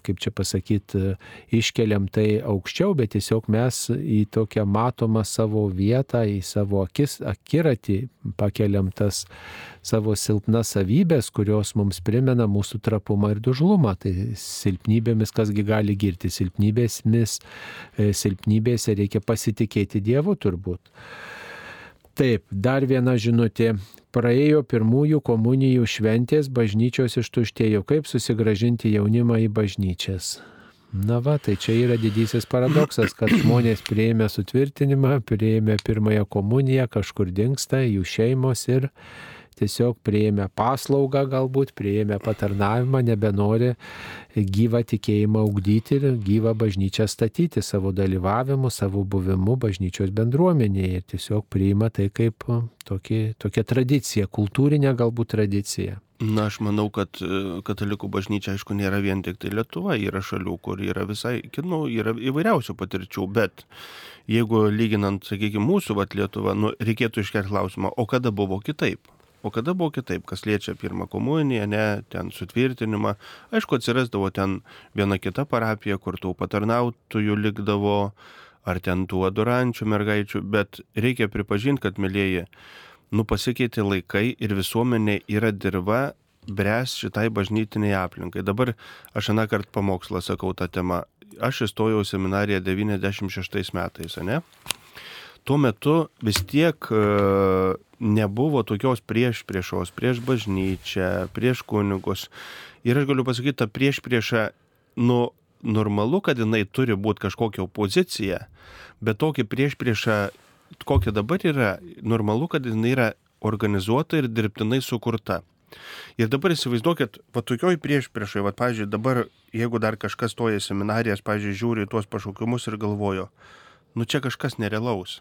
kaip čia pasakyti, iškeliam tai aukščiau, bet tiesiog mes į tokią matomą savo vietą, į savo akis, akiratį pakeliam tas savo silpnas savybės, kurios mums primena mūsų trapumą ir dužlumą. Tai silpnybėmis kasgi gali girti, silpnybėmis, silpnybėse reikia pasitikėti Dievu turbūt. Taip, dar viena žinutė. Praėjo pirmųjų komunijų šventės, bažnyčios ištuštėjo. Kaip susigražinti jaunimą į bažnyčias? Na va, tai čia yra didysis paradoksas, kad žmonės prieėmė sutvirtinimą, prieėmė pirmąją komuniją, kažkur dinksta jų šeimos ir tiesiog prieėmė paslaugą galbūt, prieėmė patarnavimą, nebenori gyvą tikėjimą ugdyti ir gyvą bažnyčią statyti savo dalyvavimu, savo buvimu bažnyčios bendruomenėje ir tiesiog priima tai kaip tokį, tokia tradicija, kultūrinė galbūt tradicija. Na, aš manau, kad e, katalikų bažnyčia, aišku, nėra vien tik tai Lietuva, yra šalių, kur yra visai, nu, yra įvairiausių patirčių, bet jeigu lyginant, sakykime, mūsų vat Lietuvą, nu, reikėtų iškelti klausimą, o kada buvo kitaip? O kada buvo kitaip, kas liečia pirmą komuniją, ne, ten sutvirtinimą. Aišku, atsirasdavo ten viena kita parapija, kur tų patarnautojų likdavo, ar ten tų adorančių mergaičių, bet reikia pripažinti, kad, mėlyjeji, nu pasikeitė laikai ir visuomenė yra dirba bręs šitai bažnytiniai aplinkai. Dabar aš aną kartą pamokslą sakau tą temą. Aš įstojau seminariją 96 metais, ne? Tuo metu vis tiek e, nebuvo tokios prieš priešos, prieš bažnyčią, prieš kunigus. Ir aš galiu pasakyti, ta prieš priešą, nu, normalu, kad jinai turi būti kažkokia opozicija, bet tokį prieš priešą, kokia dabar yra, normalu, kad jinai yra organizuota ir dirbtinai sukurta. Ir dabar įsivaizduokit, va tokioj prieš priešai, va, pažiūrėjau, dabar, jeigu dar kažkas toja seminarijas, pažiūrėjau, žiūri tuos pašaukimus ir galvojo, nu čia kažkas nerealaus.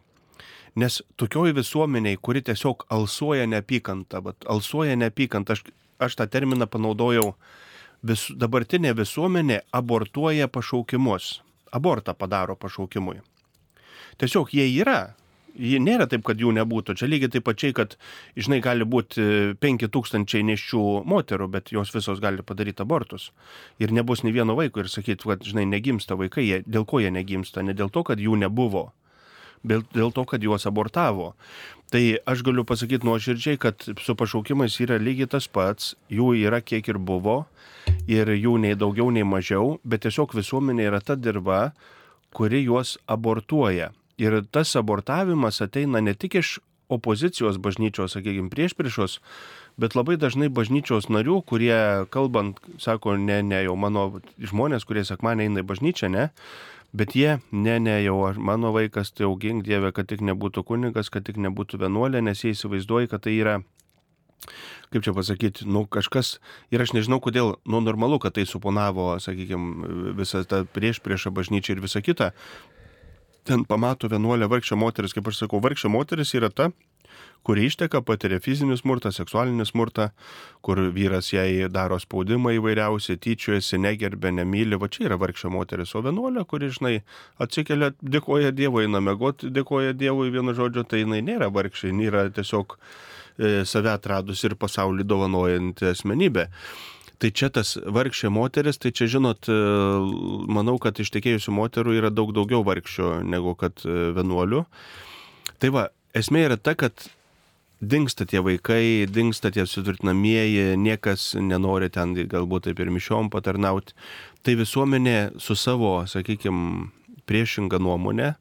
Nes tokioj visuomeniai, kuri tiesiog alsuoja neapykantą, bet alsuoja neapykantą, aš, aš tą terminą panaudojau, vis, dabartinė visuomenė abortuoja pašaukimus. Abortą padaro pašaukimui. Tiesiog jie yra. Jie nėra taip, kad jų nebūtų. Čia lygiai taip pačiai, kad, žinai, gali būti 5000 neščių moterų, bet jos visos gali padaryti abortus. Ir nebus nei vieno vaiko ir sakyti, kad, žinai, negimsta vaikai. Jie, dėl ko jie negimsta? Ne dėl to, kad jų nebuvo dėl to, kad juos abortavo. Tai aš galiu pasakyti nuoširdžiai, kad su pašaukimais yra lygiai tas pats, jų yra kiek ir buvo, ir jų nei daugiau, nei mažiau, bet tiesiog visuomenė yra ta dirba, kuri juos abortuoja. Ir tas abortavimas ateina ne tik iš opozicijos bažnyčios, sakykime, prieš priešos, bet labai dažnai bažnyčios narių, kurie kalbant, sako, ne, ne, jau mano žmonės, kurie sekmanė eina į bažnyčią, ne, Bet jie, ne, ne, jau mano vaikas, tai augink Dievę, kad tik nebūtų kunigas, kad tik nebūtų vienuolė, nes jie įsivaizduoja, kad tai yra kaip čia pasakyti, nu kažkas, ir aš nežinau kodėl, nu normalu, kad tai suponavo, sakykime, visą tą prieš priešą bažnyčią ir visą kitą. Ten pamato vienuolę vargšę moteris, kaip aš sakau, vargšė moteris yra ta, kuri išteka, patiria fizinį smurtą, seksualinį smurtą, kur vyras jai daro spaudimą įvairiausiai, tyčiojasi, negerbė, nemyli, va čia yra vargšė moteris, o vienuolė, kuri, žinai, atsikelia, dėkoja Dievui, eina mėgoti, dėkoja Dievui, vienu žodžiu, tai jinai nėra vargšė, jinai yra tiesiog e, save atradus ir pasaulį dovanojanti asmenybė. Tai čia tas vargšė moteris, tai čia žinot, e, manau, kad ištekėjusių moterų yra daug daugiau vargščių negu kad e, vienuolių. Tai va, esmė yra ta, kad dinksta tie vaikai, dinksta tie sutvirtinamieji, niekas nenori ten galbūt taip ir mišiom patarnauti. Tai visuomenė su savo, sakykime, priešinga nuomonė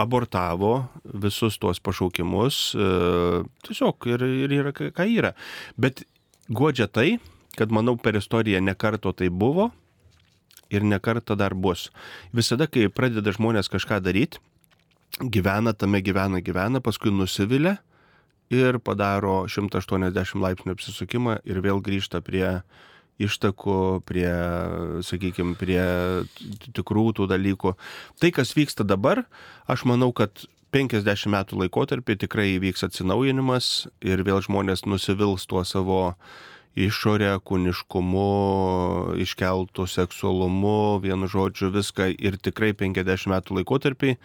abortavo visus tuos pašaukimus, e, tiesiog ir, ir yra ką yra. Bet godžia tai, kad manau per istoriją nekarto tai buvo ir nekarto dar bus. Visada, kai pradeda žmonės kažką daryti, gyvena tame, gyvena, gyvena, paskui nusivilia ir padaro 180 laipsnių apsisukimą ir vėl grįžta prie ištakų, prie, sakykime, prie tikrų tų dalykų. Tai, kas vyksta dabar, aš manau, kad 50 metų laikotarpį tikrai įvyks atsinaujinimas ir vėl žmonės nusivils tuo savo išorę, kūniškumu, iškeltų seksualumu, vienu žodžiu viską ir tikrai 50 metų laikotarpį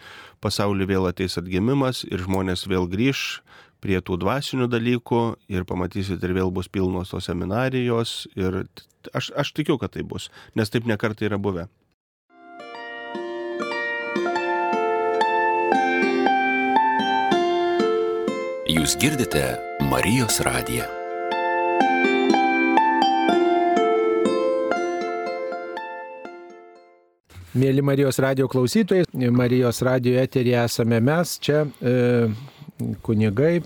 pasaulį vėl ateis atgimimas ir žmonės vėl grįž prie tų dvasinių dalykų ir pamatysit ir vėl bus pilnos tos seminarijos ir aš, aš tikiu, kad tai bus, nes taip nekartai yra buvę. Jūs girdite Marijos radiją. Mėly Marijos radio klausytojai, Marijos radio eterį esame mes, čia e, kunigai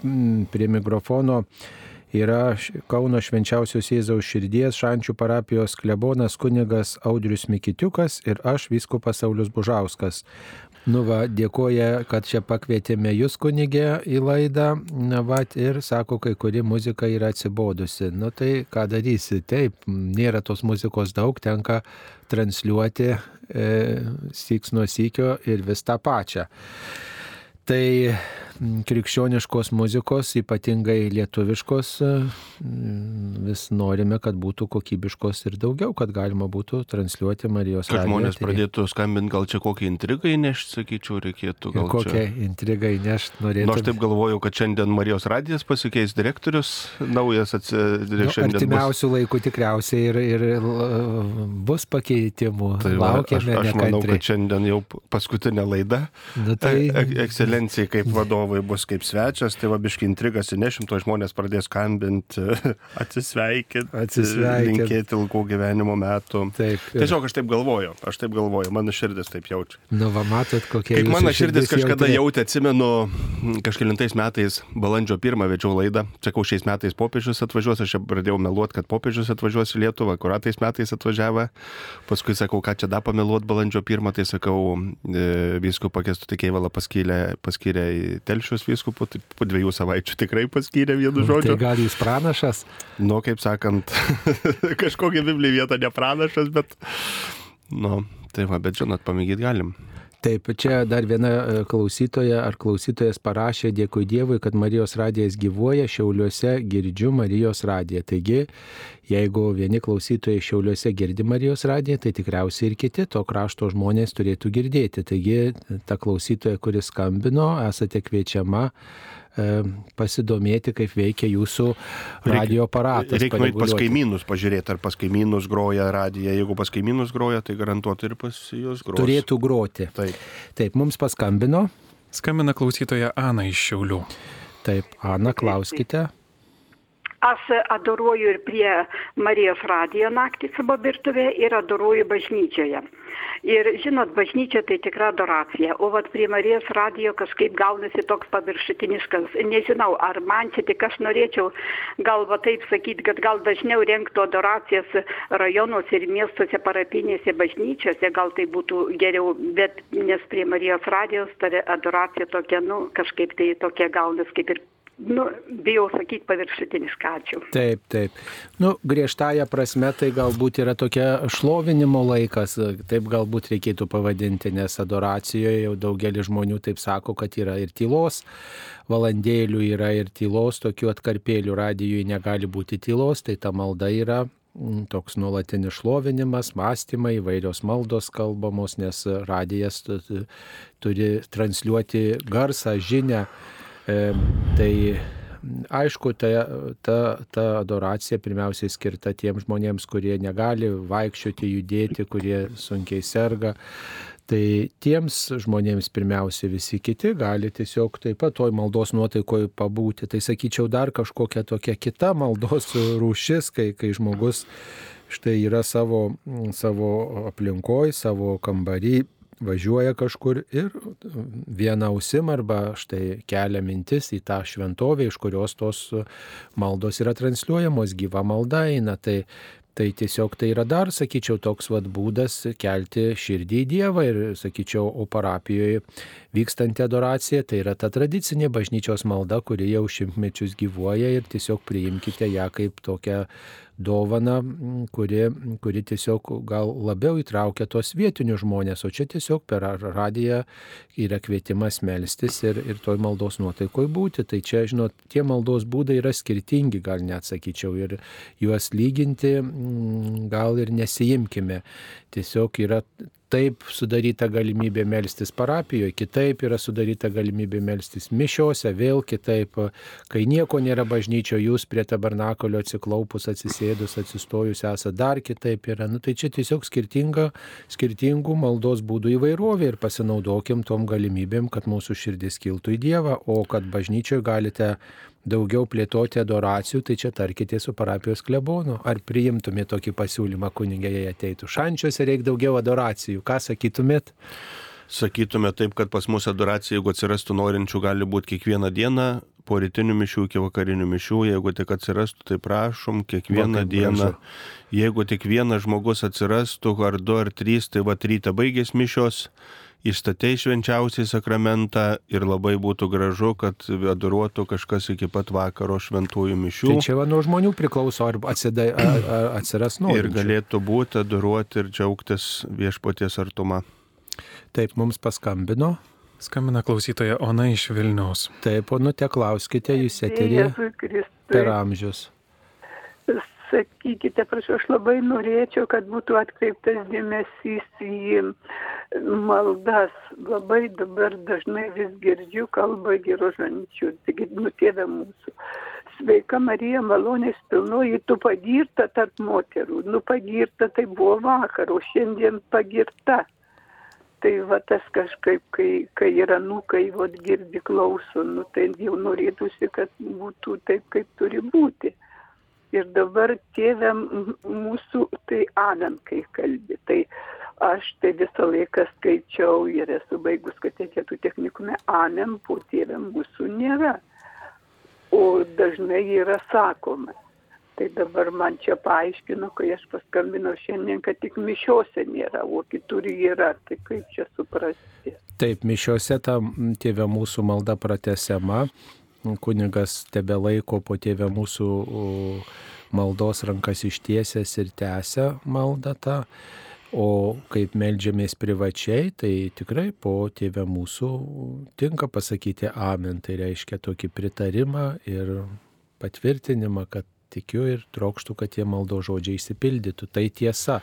prie mikrofono yra Kauno švenčiausios Jėzaus širdies šančių parapijos klebonas kunigas Audrius Mikitiukas ir aš viskupas Saulis Bužauskas. Nu va, dėkoja, kad čia pakvietėme jūs kunigė į laidą, na va, ir sako, kai kuri muzika yra atsibodusi. Nu tai ką darysi, taip, nėra tos muzikos daug, tenka transliuoti e, syks nuo sykio ir vis tą pačią. Tai krikščioniškos muzikos, ypatingai lietuviškos, vis norime, kad būtų kokybiškos ir daugiau, kad galima būtų transliuoti Marijos radiją. Kad žmonės pradėtų skambinti, gal čia kokią intrigą įnešti, sakyčiau, reikėtų. Gal kokią čia... intrigą įnešti norėtų. Nors taip galvoju, kad šiandien Marijos radijas pasikeis direktorius, naujas atsidarys nu, Artimiausių bus... laikų tikriausiai ir, ir bus pakeitimų. Tai Laukiame. Aš, aš manau, kad šiandien jau paskutinė laida. Nu, tai... E, ekscelencijai kaip vadovas vadovai bus kaip svečias, tai va biški intrigas įnešim, to žmonės pradės skambinti, atsisveikinti, atsisveikinti, linkėti ilgų gyvenimo metų. Taip. Ir... Tiesiog aš taip galvoju, aš taip galvoju, mano širdis taip jaučia. Nu, va, matot, kokia. Kaip mano širdis kažkada jautė, atsimenu, kažkėlintais metais, balandžio pirmą vedžiau laidą, sakau, šiais metais popiežius atvažiuos, aš čia pradėjau meluoti, kad popiežius atvažiuos į Lietuvą, kuratais metais atvažiavo, paskui sakau, ką čia dar pameluoti balandžio pirmą, tai sakau, e, viskų pakestų tikėjvalą paskyrė, paskyrė į Telšius vyskupu, tai po dviejų savaičių tikrai paskyrė vienu tai žodžiu. Tai gal jis pranašas? Nu, kaip sakant, kažkokia Biblija vieta ne pranašas, bet, nu, tai va, bet žinot, pamėgyti galim. Taip, čia dar viena e, klausytoja ar klausytojas parašė, dėkui Dievui, kad Marijos radijas gyvuoja, Šiauliuose girdžiu Marijos radiją. Taigi, jeigu vieni klausytojai Šiauliuose girdi Marijos radiją, tai tikriausiai ir kiti to krašto žmonės turėtų girdėti. Taigi, ta klausytoja, kuris skambino, esate kviečiama pasidomėti, kaip veikia jūsų radio aparatas. Reikia nueiti pas kaimynus, pažiūrėti, ar pas kaimynus groja radija. Jeigu pas kaimynus groja, tai garantuotai ir pas juos groja. Turėtų groti. Taip. Taip, mums paskambino. Skambina klausytoja Ana iš Šiaulių. Taip, Ana, klauskite. Aš adoruoju ir prie Marijos radijo naktį savo virtuvė ir adoruoju bažnyčioje. Ir žinot, bažnyčia tai tikra adoracija, o vat prie Marijos radijo kažkaip gaunasi toks paviršutiniškas. Nežinau, ar man čia tik aš norėčiau gal va taip sakyti, kad gal dažniau renktų adoracijas rajonuose ir miestuose parapinėse bažnyčiose, gal tai būtų geriau, bet nes prie Marijos radijos ta adoracija tokia, nu, kažkaip tai tokia gaunasi kaip ir nu, bijau sakyti paviršutinišką ačiū. Taip, taip. Nu, griežtąją prasme tai galbūt yra tokia šlovinimo laikas, taip galbūt reikėtų pavadinti, nes adoracijoje jau daugelis žmonių taip sako, kad yra ir tylos valandėlių, yra ir tylos, tokių atkarpėlių radijui negali būti tylos, tai ta malda yra mm, toks nuolatinis šlovinimas, mąstymai, įvairios maldos kalbamos, nes radijas turi transliuoti garsą, žinę. Tai aišku, ta, ta, ta adoracija pirmiausiai skirta tiems žmonėms, kurie negali vaikščioti, judėti, kurie sunkiai serga. Tai tiems žmonėms pirmiausia visi kiti gali tiesiog taip pat toj maldos nuotaikoje pabūti. Tai sakyčiau dar kažkokia tokia kita maldos rūšis, kai, kai žmogus štai yra savo, savo aplinkoje, savo kambarį, važiuoja kažkur ir vieną ausim arba štai kelia mintis į tą šventovę, iš kurios tos maldos yra transliuojamos, gyva malda eina. Tai Tai tiesiog tai yra dar, sakyčiau, toks vad būdas kelti širdį į Dievą ir, sakyčiau, o parapijoje vykstanti adoracija tai yra ta tradicinė bažnyčios malda, kuri jau šimtmečius gyvuoja ir tiesiog priimkite ją kaip tokią dovana, kuri, kuri tiesiog gal labiau įtraukia tos vietinius žmonės, o čia tiesiog per radiją yra kvietimas melstis ir, ir toj maldos nuotaikoje būti. Tai čia, žinot, tie maldos būdai yra skirtingi, gal net sakyčiau, ir juos lyginti gal ir nesijimkime. Tiesiog yra taip sudaryta galimybė melstis parapijoje, kitaip yra sudaryta galimybė melstis mišiose, vėl kitaip, kai nieko nėra bažnyčio, jūs prie tabernakolio atsiklaupus, atsisėdus, atsistojus esate dar kitaip yra. Nu, tai čia tiesiog skirtinga, skirtingų maldos būdų įvairovė ir pasinaudokim tom galimybėm, kad mūsų širdis kiltų į Dievą, o kad bažnyčioje galite daugiau plėtoti adoracijų, tai čia tarkite su parapijos klebonu. Ar priimtumėte tokį pasiūlymą kunigė, jei ateitų? Šančiuose reikia daugiau adoracijų. Ką sakytumėt? Sakytume taip, kad pas mus adoracija, jeigu atsirastų norinčių, gali būti kiekvieną dieną, po rytinių mišių iki vakarinių mišių, jeigu tik atsirastų, tai prašom, kiekvieną Va, dieną. Jeigu tik vienas žmogus atsirastų, ar du, ar trys, tai va ryte baigės mišios, įstatei švenčiausiai sakramentą ir labai būtų gražu, kad adoruotų kažkas iki pat vakaro šventųjų mišių. Tai čia va, nuo žmonių priklauso, ar, atsidai, ar, ar atsiras nuo. Ir galėtų būti adoruoti ir džiaugtis viešpaties artuma. Taip, mums paskambino. Skambina klausytoja Ona iš Vilniaus. Taip, onute, klauskite, jūs eterėje per amžius sakykite, prašau, aš labai norėčiau, kad būtų atkreiptas dėmesys į maldas. Labai dabar dažnai vis girdžiu kalbą girožančių, taigi nutėda mūsų. Sveika Marija, malonės pilnoji, tu pagirta tarp moterų. Nu pagirta tai buvo vakar, o šiandien pagirta. Tai va tas kažkaip, kai, kai yra nukai, va girdi klauso, nu tai jau norėtųsi, kad būtų taip, kaip turi būti ir dabar tėvė mūsų tai amen, kai kalbi. Tai aš tai visą laiką skaičiau ir esu baigus katechetų technikume, amen po tėvė mūsų nėra. O dažnai yra sakoma. Tai dabar man čia paaiškino, kai aš paskambinau šiandien, kad tik mišiuose nėra, o kitur yra. Tai kaip čia suprasti? Taip, mišiuose ta tėvė mūsų malda pratesiama kunigas tebe laiko po tėvę mūsų maldos rankas ištiesęs ir tęsia maldą tą. O kaip melžiamės privačiai, tai tikrai po tėvę mūsų tinka pasakyti amen. Tai reiškia tokį pritarimą ir patvirtinimą, kad tikiu ir trokštų, kad tie maldo žodžiai įsipildytų. Tai tiesa.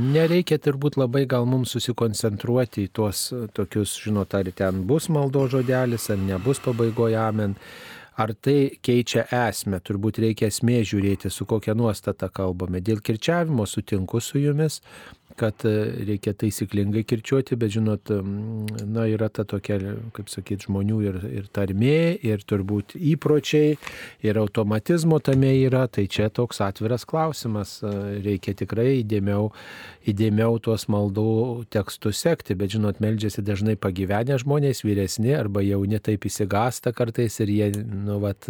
Nereikia turbūt labai gal mums susikoncentruoti į tuos tokius, žinot, ar ten bus maldo žodelis, ar nebus pabaigoje amen. Ar tai keičia esmę, turbūt reikia esmė žiūrėti, su kokia nuostata kalbame. Dėl kirčiavimo sutinku su jumis, kad e, reikia taisyklingai kirčiuoti, bet žinot, na, yra ta tokia, kaip sakyti, žmonių ir, ir tarmė, ir turbūt įpročiai, ir automatizmo tame yra, tai čia toks atviras klausimas. E, reikia tikrai įdėmiau, įdėmiau tuos maldų tekstus sekti, bet žinot, meldžiasi dažnai pagyvenę žmonės, vyresni arba jauni taip įsigasta kartais ir jie nu, vat,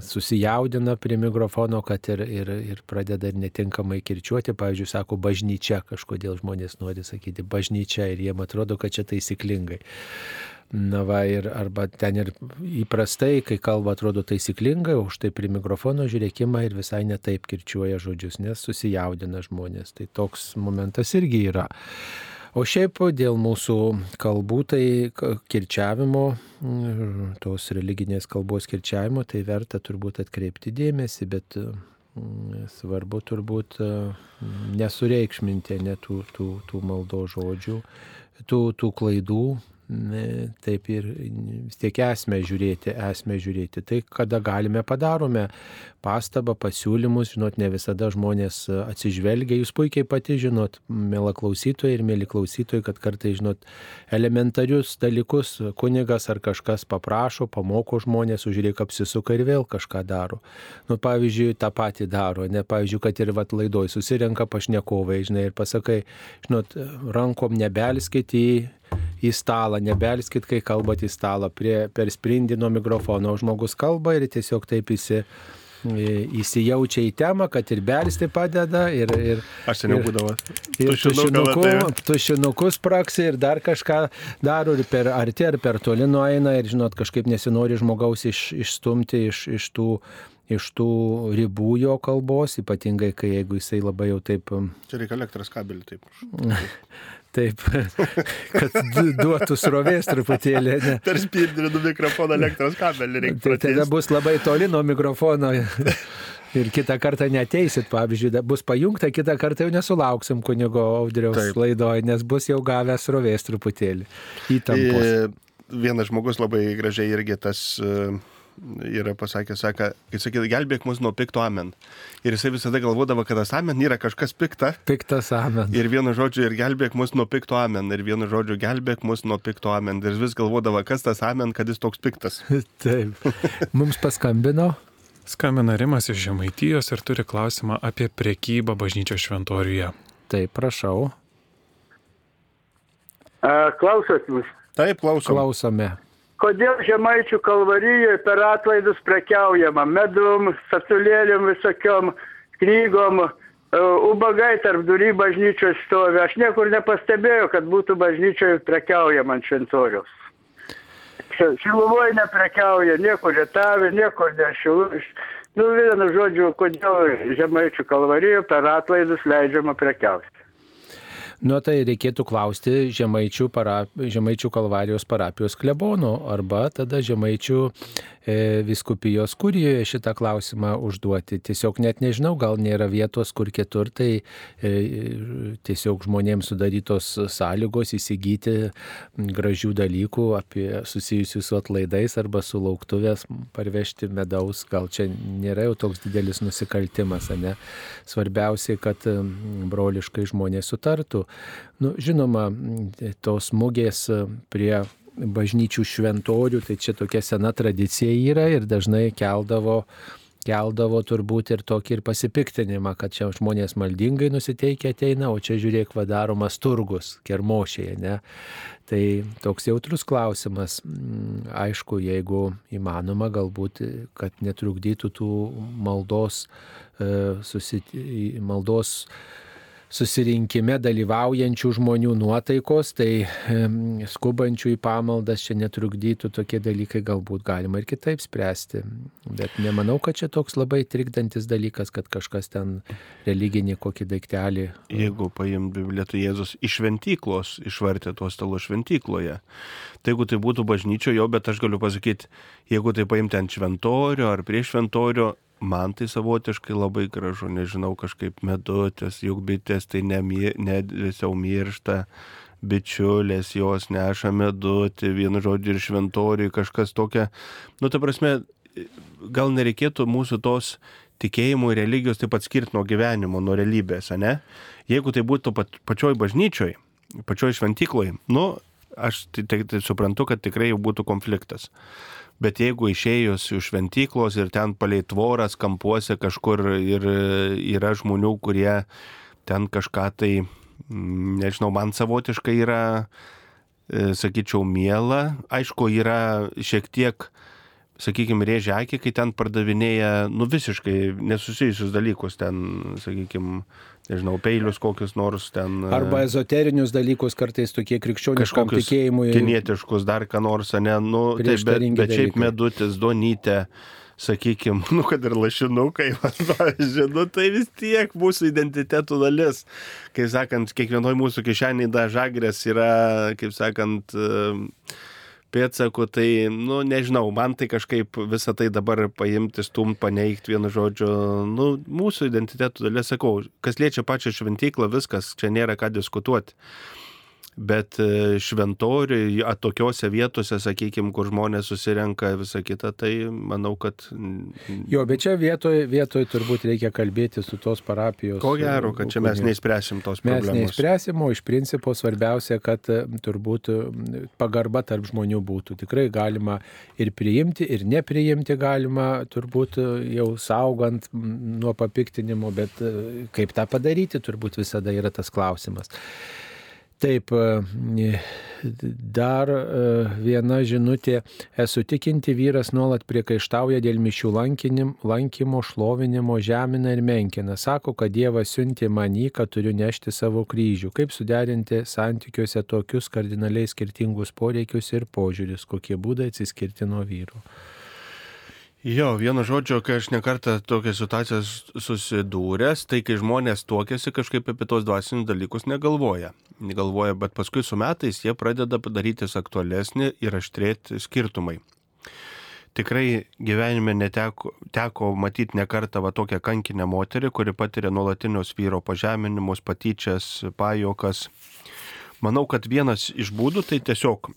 susijaudina prie mikrofono, kad ir, ir, ir pradeda netinkamai kirčiuoti. Pavyzdžiui, sako bažnyčia, kažkodėl žmonės nori sakyti bažnyčia ir jiem atrodo, kad čia taisyklingai. Na va, ir arba ten ir įprastai, kai kalba atrodo taisyklingai, už tai prie mikrofono žiūrėkimą ir visai netaip kirčiuoja žodžius, nes susijaudina žmonės. Tai toks momentas irgi yra. O šiaip dėl mūsų kalbų, tai kirčiavimo, mm, tos religinės kalbos kirčiavimo, tai verta turbūt atkreipti dėmesį, bet svarbu turbūt mm, nesureikšminti net tų, tų, tų maldo žodžių, tų, tų klaidų, taip ir vis tiek esmę žiūrėti, esmę žiūrėti. Tai kada galime padarome pastabą, pasiūlymus, žinot, ne visada žmonės atsižvelgia, jūs puikiai pati žinot, mėla klausytojai ir mėly klausytojai, kad kartai, žinot, elementarius dalykus kunigas ar kažkas paprašo, pamoko žmonės, užrėk apsisuka ir vėl kažką daro. Nu, pavyzdžiui, tą patį daro, ne, pavyzdžiui, kad ir vat laidoj susirenka pašnekovai, žinai, ir pasakai, žinot, rankom nebelskit į į stalą, nebelskit, kai kalbat į stalą, prie, per sprindį nuo mikrofono, žmogus kalba ir tiesiog taip įsi, įsijaučia į temą, kad ir belsti padeda. Ir, ir, Aš seniau būdavo. Ir tušinuku, tušinukus praksi ir dar kažką daro ir per arti ar per toli nueina ir, žinot, kažkaip nesinori žmogaus iš, išstumti iš, iš tų iš tų ribų jo kalbos, ypatingai kai jeigu jisai labai jau taip... Čia reikia elektros kabelį, taip. Taip, kad duotų srovės truputėlį. Ne. Per spindrinų mikrofoną elektros kabelį reikia. Tai tada bus labai toli nuo mikrofono. Ir kitą kartą neteisit, pavyzdžiui, bus pajungta, kitą kartą jau nesulauksim kunigo audriaus laidoje, nes bus jau gavęs srovės truputėlį. Įtampos. E, vienas žmogus labai gražiai irgi tas uh, yra pasakęs, sako, kai sakė, gelbėk mus nuo pikto amen. Ir jisai visada galvodavo, kad tas amen yra kažkas pikta. Piktas amen. Ir vienu žodžiu, ir gelbėk mus nuo pikto amen. Ir vienu žodžiu, gelbėk mus nuo pikto amen. Ir vis galvodavo, kas tas amen, kad jis toks piktas. Taip. Mums paskambino. Skambina Rimas iš Žemaitijos ir turi klausimą apie priekybą bažnyčio šventoriuje. Taip, prašau. Klausot mus. Taip, klausom. Klausome kodėl žemaičių kalvarijoje per atlaidus prekiaujama medum, statulėlėm visokiom, knygom, ubagai tarp durį bažnyčios stovi. Aš niekur nepastebėjau, kad būtų bažnyčioje prekiaujama ant šventoriaus. Šiluvoje neprekiauja, niekur lietavė, niekur nešilu. Nu, vienu žodžiu, kodėl žemaičių kalvarijoje per atlaidus leidžiama prekiauti. Nu, tai reikėtų klausti Žemaičių, para, Žemaičių kalvarijos parapijos klebono arba tada Žemaičių e, viskupijos kurijoje šitą klausimą užduoti. Tiesiog net nežinau, gal nėra vietos kur kitur, tai e, tiesiog žmonėms sudarytos sąlygos įsigyti gražių dalykų apie susijusius su atlaidais arba su lauktuvės parvežti medaus. Gal čia nėra jau toks didelis nusikaltimas, ne? Svarbiausia, kad broliškai žmonės sutartų. Nu, žinoma, tos mugės prie bažnyčių šventorių, tai čia tokia sena tradicija yra ir dažnai keldavo keldavo turbūt ir tokį ir pasipiktinimą, kad čia žmonės maldingai nusiteikia ateina, o čia žiūrėk vadaromas turgus, kermošėje, ne? Tai toks jautrus klausimas. Aišku, jeigu įmanoma, galbūt, kad netrukdytų tų maldos, susit... maldos susirinkime dalyvaujančių žmonių nuotaikos, tai skubančių į pamaldas čia netrukdytų tokie dalykai, galbūt galima ir kitaip spręsti. Bet nemanau, kad čia toks labai trikdantis dalykas, kad kažkas ten religinį kokį daiktelį. Jeigu paim Bibliją, tai Jėzus iš šventyklos išvartė tuos stalus šventykloje. Tai jeigu tai būtų bažnyčioje, bet aš galiu pasakyti, jeigu tai paimti ant šventorio ar prie šventorio, man tai savotiškai labai gražu, nežinau, kažkaip medutės, juk bitės tai nedvėsiau miršta, bičiulės jos neša medutį, vienu žodžiu ir šventoriui kažkas tokia. Nu, ta prasme, gal nereikėtų mūsų tos tikėjimų ir religijos taip pat skirti nuo gyvenimo, nuo realybės, ne? Jeigu tai būtų pačioj bažnyčioj, pačioj šventykloj, nu, aš tai, tai, tai suprantu, kad tikrai jau būtų konfliktas bet jeigu išėjus iš šventyklos ir ten palei tvoras kampuose kažkur ir yra žmonių, kurie ten kažką tai, mm, nežinau, man savotiškai yra, e, sakyčiau, miela. Aišku, yra šiek tiek sakykime, rėžia akį, kai ten pardavinėja, nu, visiškai nesusijusius dalykus, ten, sakykime, nežinau, peilius kokius nors ten. Arba ezoterinius dalykus kartais tokie krikščioniškam tikėjimui. Kinietiškus, dar ką nors, ne, nu, tai, bet, bet šiaip medutis, donytė, sakykime, nu, kad ir lašinukai, pavyzdžiui, nu, tai vis tiek mūsų identitetų dalis. Kaip sakant, kiekvienoje mūsų kišenėje da žagrės yra, kaip sakant, e, pėdsakų, tai, nu, nežinau, man tai kažkaip visą tai dabar paimti, stumt, paneigti vienu žodžiu, nu, mūsų identitetų dalis, sakau, kas liečia pačią šventyklą, viskas, čia nėra ką diskutuoti. Bet e, šventoriui, atokiose vietose, sakykime, kur žmonės susirenka visą kitą, tai manau, kad... Jo, bet čia vietoje vietoj turbūt reikia kalbėti su tos parapijos. Ko gero, kad čia mes kunigais. neįspręsim tos Mes problemos. neįspręsim, o iš principo svarbiausia, kad e, turbūt e, pagarba tarp žmonių būtų. Tikrai galima ir priimti, ir nepriimti galima, turbūt jau saugant nuo papiktinimo, bet kaip tą padaryti, turbūt visada yra tas klausimas. Taip, e, dar e, viena žinutė. Esu tikinti vyras nuolat priekaištauja dėl mišių lankymo, šlovinimo, žemina ir menkina. Sako, kad Dievas siuntė manį, kad turiu nešti savo kryžių. Kaip suderinti santykiuose tokius kardinaliai skirtingus poreikius ir požiūris, kokie būdai atsiskirti nuo vyrų. Jo, vienu žodžiu, kai aš nekartą tokią situaciją susidūręs, tai kai žmonės tuokėsi, kažkaip apie tos dvasinius dalykus negalvoja. Negalvoja, bet paskui su metais jie pradeda darytis aktualesnį ir aštrėti skirtumai. Tikrai gyvenime neteko teko matyti ne kartą va tokią kankinę moterį, kuri patiria nuolatinius vyro pažeminimus, patyčias, pajokas. Manau, kad vienas iš būdų tai tiesiog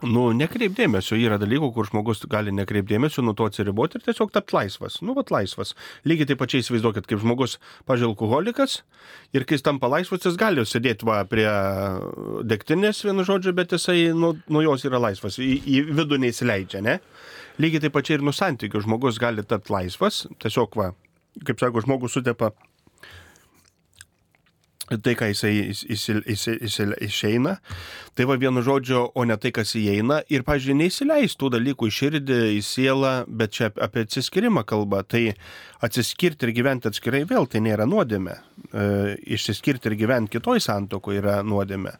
Nu, nekreip dėmesio, yra dalykų, kur žmogus gali nekreip dėmesio, nuo to atsiriboti ir tiesiog tapti laisvas. Nu, vat laisvas. Lygiai taip pačiai įsivaizduokit, kaip žmogus, pažiūrėjau, alkoholikas ir kai jis tampa laisvas, jis gali sėdėti va prie degtinės, vienu žodžiu, bet jisai nu, nuo jos yra laisvas, į, į vidų neįsileidžia, ne? Lygiai taip pačiai ir nuo santykių žmogus gali tapti laisvas, tiesiog va, kaip sako, žmogus sutepa tai, ką jisai įs- įsil- įsi- įsil- išeina, tai va vienu žodžiu, o ne tai, kas įeina. Ir, pažiūrėjau, neįsileis tų dalykų į širdį, į sielą, bet čia apie atsiskirimą kalba. Tai atsiskirti ir gyventi atskirai vėl tai nėra nuodėmė. E, išsiskirti ir gyventi kitoj santokoje yra nuodėmė.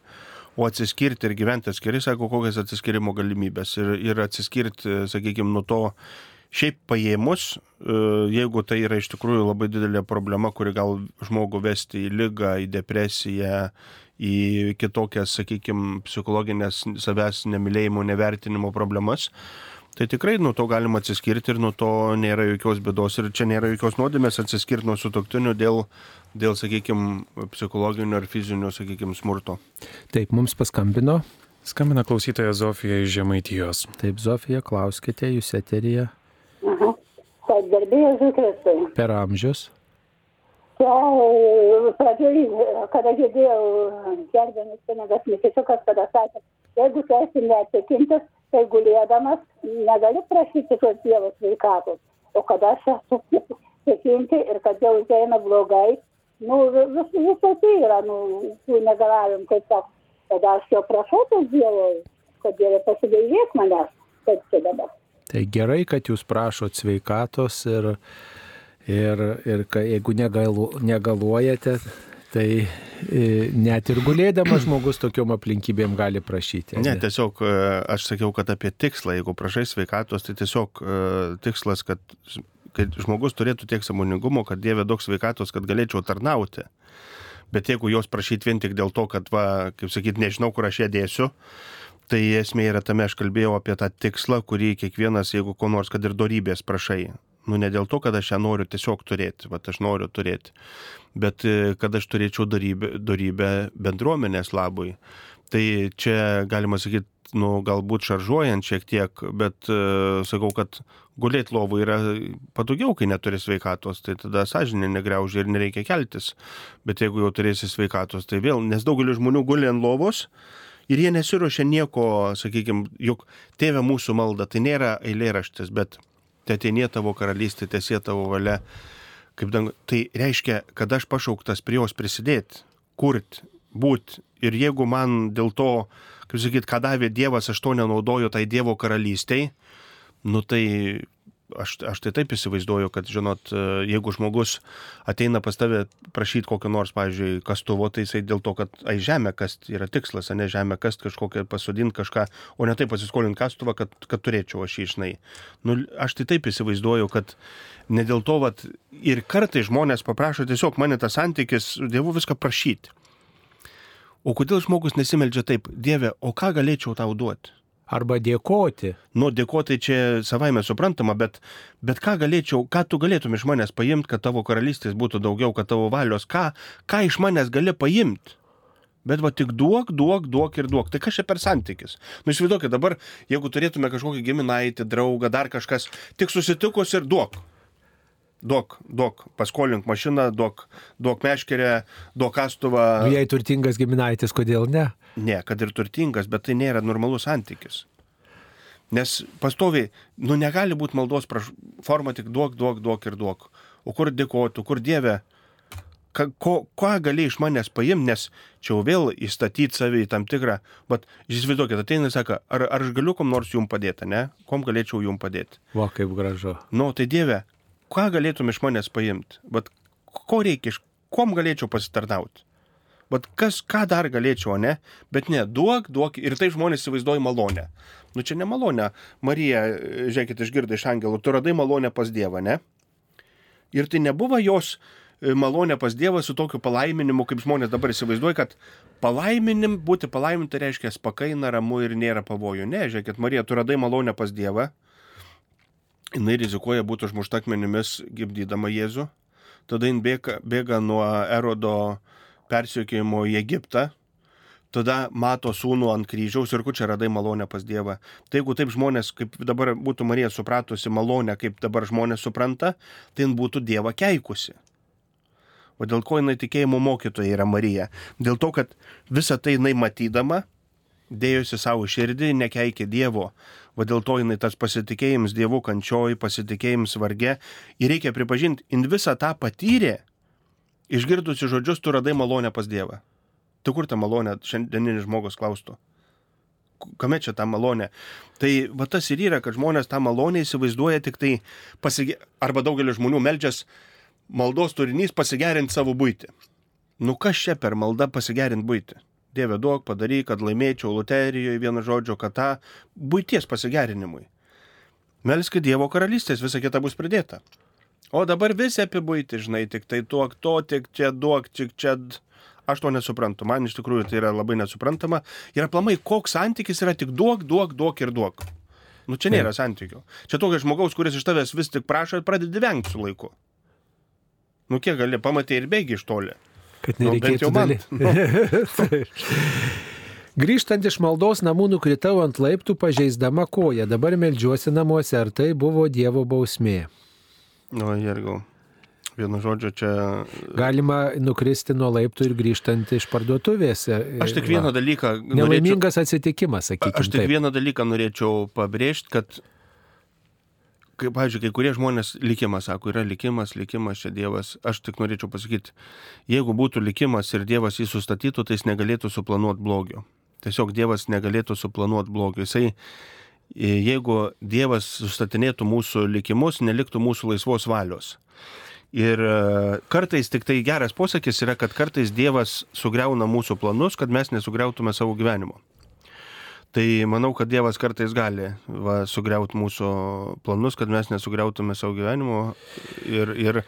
O atsiskirti ir gyventi atskirai, sako, kokias atsiskirimo galimybės. Ir, ir atsiskirti, sakykime, nuo to Šiaip paėmus, e, jeigu tai yra iš tikrųjų labai didelė problema, kuri gal žmogų vesti į lygą, į depresiją, į kitokias, sakykime, psichologinės savęs nemylėjimo, nevertinimo problemas, tai tikrai nuo to galima atsiskirti ir nuo to nėra jokios bėdos ir čia nėra jokios nuodėmės atsiskirti nuo sutoktinių dėl, dėl sakykime, psichologinio ar fizinio, sakykime, smurto. Taip, mums paskambino. Skambina klausytoja Zofija iš Žemaitijos. Taip, Zofija, klauskite, jūs eterija Aha. Taip, garbėjai Zukristai. per amžius. Čia pradžioj, kada girdėjau gerbiamis kunigas Mikisiukas, kada sakė, jeigu tu esi netikintis, tai gulėdamas negali prašyti tos Dievo sveikatos. O kada aš esu tikinti ir kad jau eina blogai, nu, vis, visokių yra, nu, tų negalavim, kaip sako. Tada aš jo prašau tos Dievo, kad Dieve pasigailėk manęs, kaip čia dabar. Tai gerai, kad jūs prašot sveikatos ir, ir, ir ka- jeigu negalu, negaluojate, tai e, net ir gulėdamas žmogus tokiom aplinkybėm gali prašyti. Ne, tiesiog e, aš sakiau, kad apie tikslą, jeigu prašai sveikatos, tai tiesiog e, tikslas, kad, kad žmogus turėtų tiek samoningumo, kad Dieve daug sveikatos, kad galėčiau tarnauti. Bet jeigu jos prašyti vien tik dėl to, kad, va, kaip sakyt, nežinau, kur aš ją dėsiu, tai esmė yra tame, aš kalbėjau apie tą tikslą, kurį kiekvienas, jeigu ko nors, kad ir darybės prašai. Nu, ne dėl to, kad aš ją noriu tiesiog turėti, bet aš noriu turėti, bet e, kad aš turėčiau darybę, darybę bendruomenės labui. Tai čia galima sakyti, nu, galbūt šaržuojant šiek tiek, bet uh, sakau, kad gulėti lovų yra patogiau, kai neturi sveikatos, tai tada sąžinė negriaužia ir nereikia keltis. Bet jeigu jau turėsi sveikatos, tai vėl, nes daugelis žmonių guli ant lovos ir jie nesiuošia nieko, sakykime, juk tėvė mūsų malda, tai nėra eilėraštis, bet te ateinė tavo karalystė, tiesie tavo valia. Dang... Tai reiškia, kad aš pašauktas prie jos prisidėti, kurti, būti. Ir jeigu man dėl to, kaip sakyt, ką davė Dievas, aš to nenaudoju tai Dievo karalystiai, Nu tai aš, aš tai taip įsivaizduoju, kad, žinot, e, jeigu žmogus ateina pas tave prašyti kokio nors, pavyzdžiui, kastuvo, tai jisai dėl to, kad ai žemė kast yra tikslas, ne žemė kast kažkokią pasodinti kažką, o ne taip pasiskolinti kastuvą, kad, kad turėčiau aš išnai. Nu, aš tai taip įsivaizduoju, kad ne dėl to, vat, ir kartai žmonės paprašo tiesiog mane tas santykis, Dievu viską prašyti. O kodėl žmogus nesimeldžia taip, Dieve, o ką galėčiau tau duoti? Arba dėkoti. Nu, dėkoti čia savaime suprantama, bet, bet ką galėčiau, ką tu galėtum iš manęs paimti, kad tavo karalystės būtų daugiau, kad tavo valios, ką, ką iš manęs gali paimti? Bet va tik duok, duok, duok ir duok. Tai kas čia per santykis? Nu įsivaizduokit dabar, jeigu turėtume kažkokį giminaitį, draugą, dar kažkas, tik susitikus ir duok. Duok, duok, paskolink mašiną, duok, duok meškerę, duok kastuvą. Nu, jei turtingas giminaitis, kodėl ne? Ne, kad ir turtingas, bet tai nėra normalus santykis. Nes pastoviai, nu negali būti maldos praš... forma tik duok, duok, duok ir duok. O kur dėkotų, kur Dieve, ka, ko, ką gali iš manęs paimti, nes čia jau vėl įstatyti save į tam tikrą, bet įsivaizduokit, ateina ir sako, ar, ar aš galiu kom nors jum padėti, ne? Kom galėčiau jum padėti? Va, kaip gražu. Nu, tai Dieve, ką galėtum iš manęs paimti? Bet ko reikia, iš kom galėčiau pasitarnauti? Bet kas, ką dar galėčiau, ne? Bet ne, duok, duok. Ir tai žmonės įsivaizduoja malonę. Nu čia ne malonė. Marija, žiūrėkit, išgirdai iš angelų, tu radai malonę pas Dievą, ne? Ir tai nebuvo jos e, malonė pas Dievą su tokiu palaiminimu, kaip žmonės dabar įsivaizduoja, kad palaiminim, būti palaiminti reiškia spakaina, ramu ir nėra pavojų. Ne, žiūrėkit, Marija, tu radai malonę pas Dievą. Jis rizikuoja būti užmušta akmenimis gimdydama Jėzų. Tada jin bėga, bėga nuo erodo persiekėjimo į Egiptą, tada mato sūnų ant kryžiaus ir kur čia radai malonę pas Dievą. Tai jeigu taip žmonės, kaip dabar būtų Marija supratusi malonę, kaip dabar žmonės supranta, tai jin būtų Dievą keikusi. O dėl ko jinai tikėjimo mokytoja yra Marija? Dėl to, kad visą tai jinai matydama, dėjosi savo širdį, nekeikė Dievo. O dėl to jinai tas pasitikėjimas Dievu kančioj, pasitikėjimas varge. Ir reikia pripažinti, in visą tą patyrė, išgirdusi žodžius, tu radai malonę pas Dievą. Tu kur tą malonę šiandieninis žmogus klaustų? Kame čia ta malonė? Tai va tas ir yra, kad žmonės tą malonę įsivaizduoja tik tai, pasige... arba daugelis žmonių meldžias maldos turinys pasigerinti savo būti. Nu kas čia per maldą pasigerinti būti? Dieve duok, padaryk, kad laimėčiau loterijoje vieną žodžio, kad tą būties pasigerinimui. Melskit Dievo karalystės, visa kita bus pridėta. O dabar visi apibūti, žinai, tik tai duok to, tik čia duok, tik čia... Aš to nesuprantu, man iš tikrųjų tai yra labai nesuprantama. Ir aplamai, koks santykis yra tik duok, duok, duok ir duok. Nu čia nėra santykių. Čia tokio žmogaus, kuris iš tavęs vis tik prašo ir pradedi vengti su laiku. Nu kiek gali, pamatė ir bėgi iš toli. Kad Nu, nereikėtų jau man. daly- Grįžtant iš maldos namų nukritau ant laiptų pažeisdama koją. Dabar melžiuosi namuose. Ar tai buvo Dievo bausmė? Nu, Jergau. Vienu žodžiu, čia... Galima nukristi nuo laiptų ir grįžtant iš parduotuvės. Aš tik vieną dalyką... norėčiau- Nelaimingas atsitikimas, sakykime. Aš tik vieną dalyką norėčiau pabrėžti, kad, kaip, pavyzdžiui, kai kurie žmonės likimas sako, yra likimas, likimas, čia Dievas. Aš tik norėčiau pasakyti, jeigu būtų likimas ir Dievas jį sustatytų, tai jis negalėtų suplanuoti blogio. Tiesiog Dievas negalėtų suplanuoti blogio. Jisai, jeigu Dievas sustatinėtų mūsų likimus, neliktų mūsų laisvos valios. Ir e, kartais tik tai geras posakis yra, kad kartais Dievas sugriauna mūsų planus, kad mes nesugriautume savo gyvenimo. Tai manau, kad Dievas kartais gali va, sugriauti mūsų planus, kad mes nesugriautume savo gyvenimo. Ir, ir,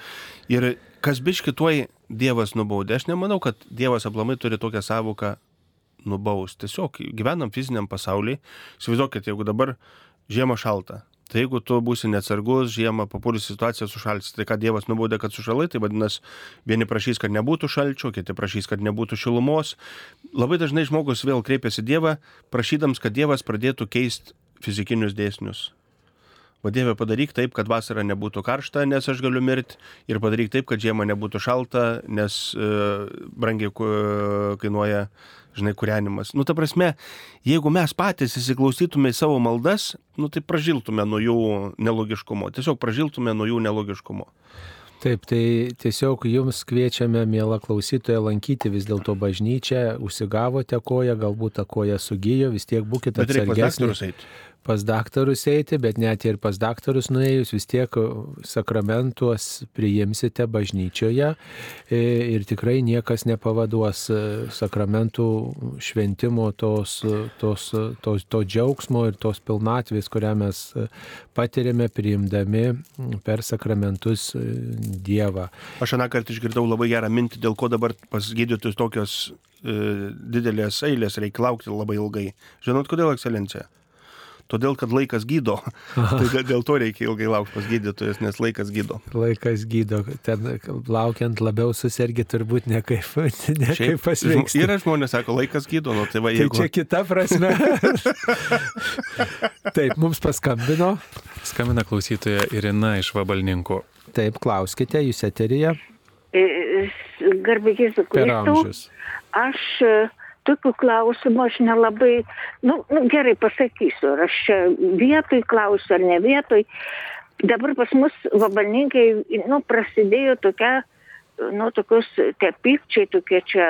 ir kas biški tuoj Dievas nubaudė. Aš nemanau, kad Dievas aplamai turi tokią savoką nubaus. Tiesiog gyvenam fiziniam pasaulyje. Įsivaizduokit, jeigu dabar žiema šalta. Tai jeigu tu būsi neatsargus, žiemą papulsi situaciją sušalsi, tai ką Dievas nubaudė, kad sušalai, tai vadinasi, vieni prašys, kad nebūtų šalčio, kiti prašys, kad nebūtų šilumos. Labai dažnai žmogus vėl kreipiasi Dievą, prašydams, kad Dievas pradėtų keisti fizikinius dėsnius. Dieve padaryk taip, kad vasara nebūtų karšta, nes aš galiu mirti, ir padaryk taip, kad žiema nebūtų šalta, nes e, brangiai ku- kainuoja, žinai, kūrenimas. Nu, ta prasme, jeigu mes patys įsiklausytume į savo maldas, nu, tai pražiltume nuo jų nelogiškumo. Tiesiog pražiltume nuo jų nelogiškumo. Taip, tai tiesiog jums kviečiame, mėla klausytoja, lankyti vis dėlto bažnyčią, užsigavote koją, galbūt ta koja sugijo, vis tiek būkite atsargesni. Pas daktarus eiti, bet net ir pas daktarus nuėjus vis tiek sakramentuos priimsite bažnyčioje e, ir tikrai niekas nepavaduos e, sakramentų šventimo tos, tos, tos, to džiaugsmo ir tos pilnatvės, kurią mes patiriame priimdami per sakramentus Dievą. Aš aną kartą išgirdau labai gerą mintį, dėl ko dabar pas gydytojus tokios e, didelės eilės reikia laukti labai ilgai. Žinot, kodėl, ekscelencija? Todėl, kad laikas gydo. tai dėl to reikia ilgai laukti pas gydytojus, nes laikas gydo. Laikas gydo. Ten laukiant labiau susirgi turbūt ne kaip, ne Šiaip, kaip pasveikti. Yra žmonės, sako, laikas gydo, nu tai va, Tai jeigu... čia kita prasme. Taip, mums paskambino. Skambina klausytoja Irina iš Vabalninkų. Taip, klauskite, jūs eterija Garbėkis per Kristų. amžius. Aš e, tokių klausimų aš nelabai, nu, nu gerai pasakysiu, ar aš čia vietoj klausiu ar ne vietoj. Dabar pas mus vabalninkai, nu, prasidėjo tokia, nu, tokius, tie pykčiai tokie čia,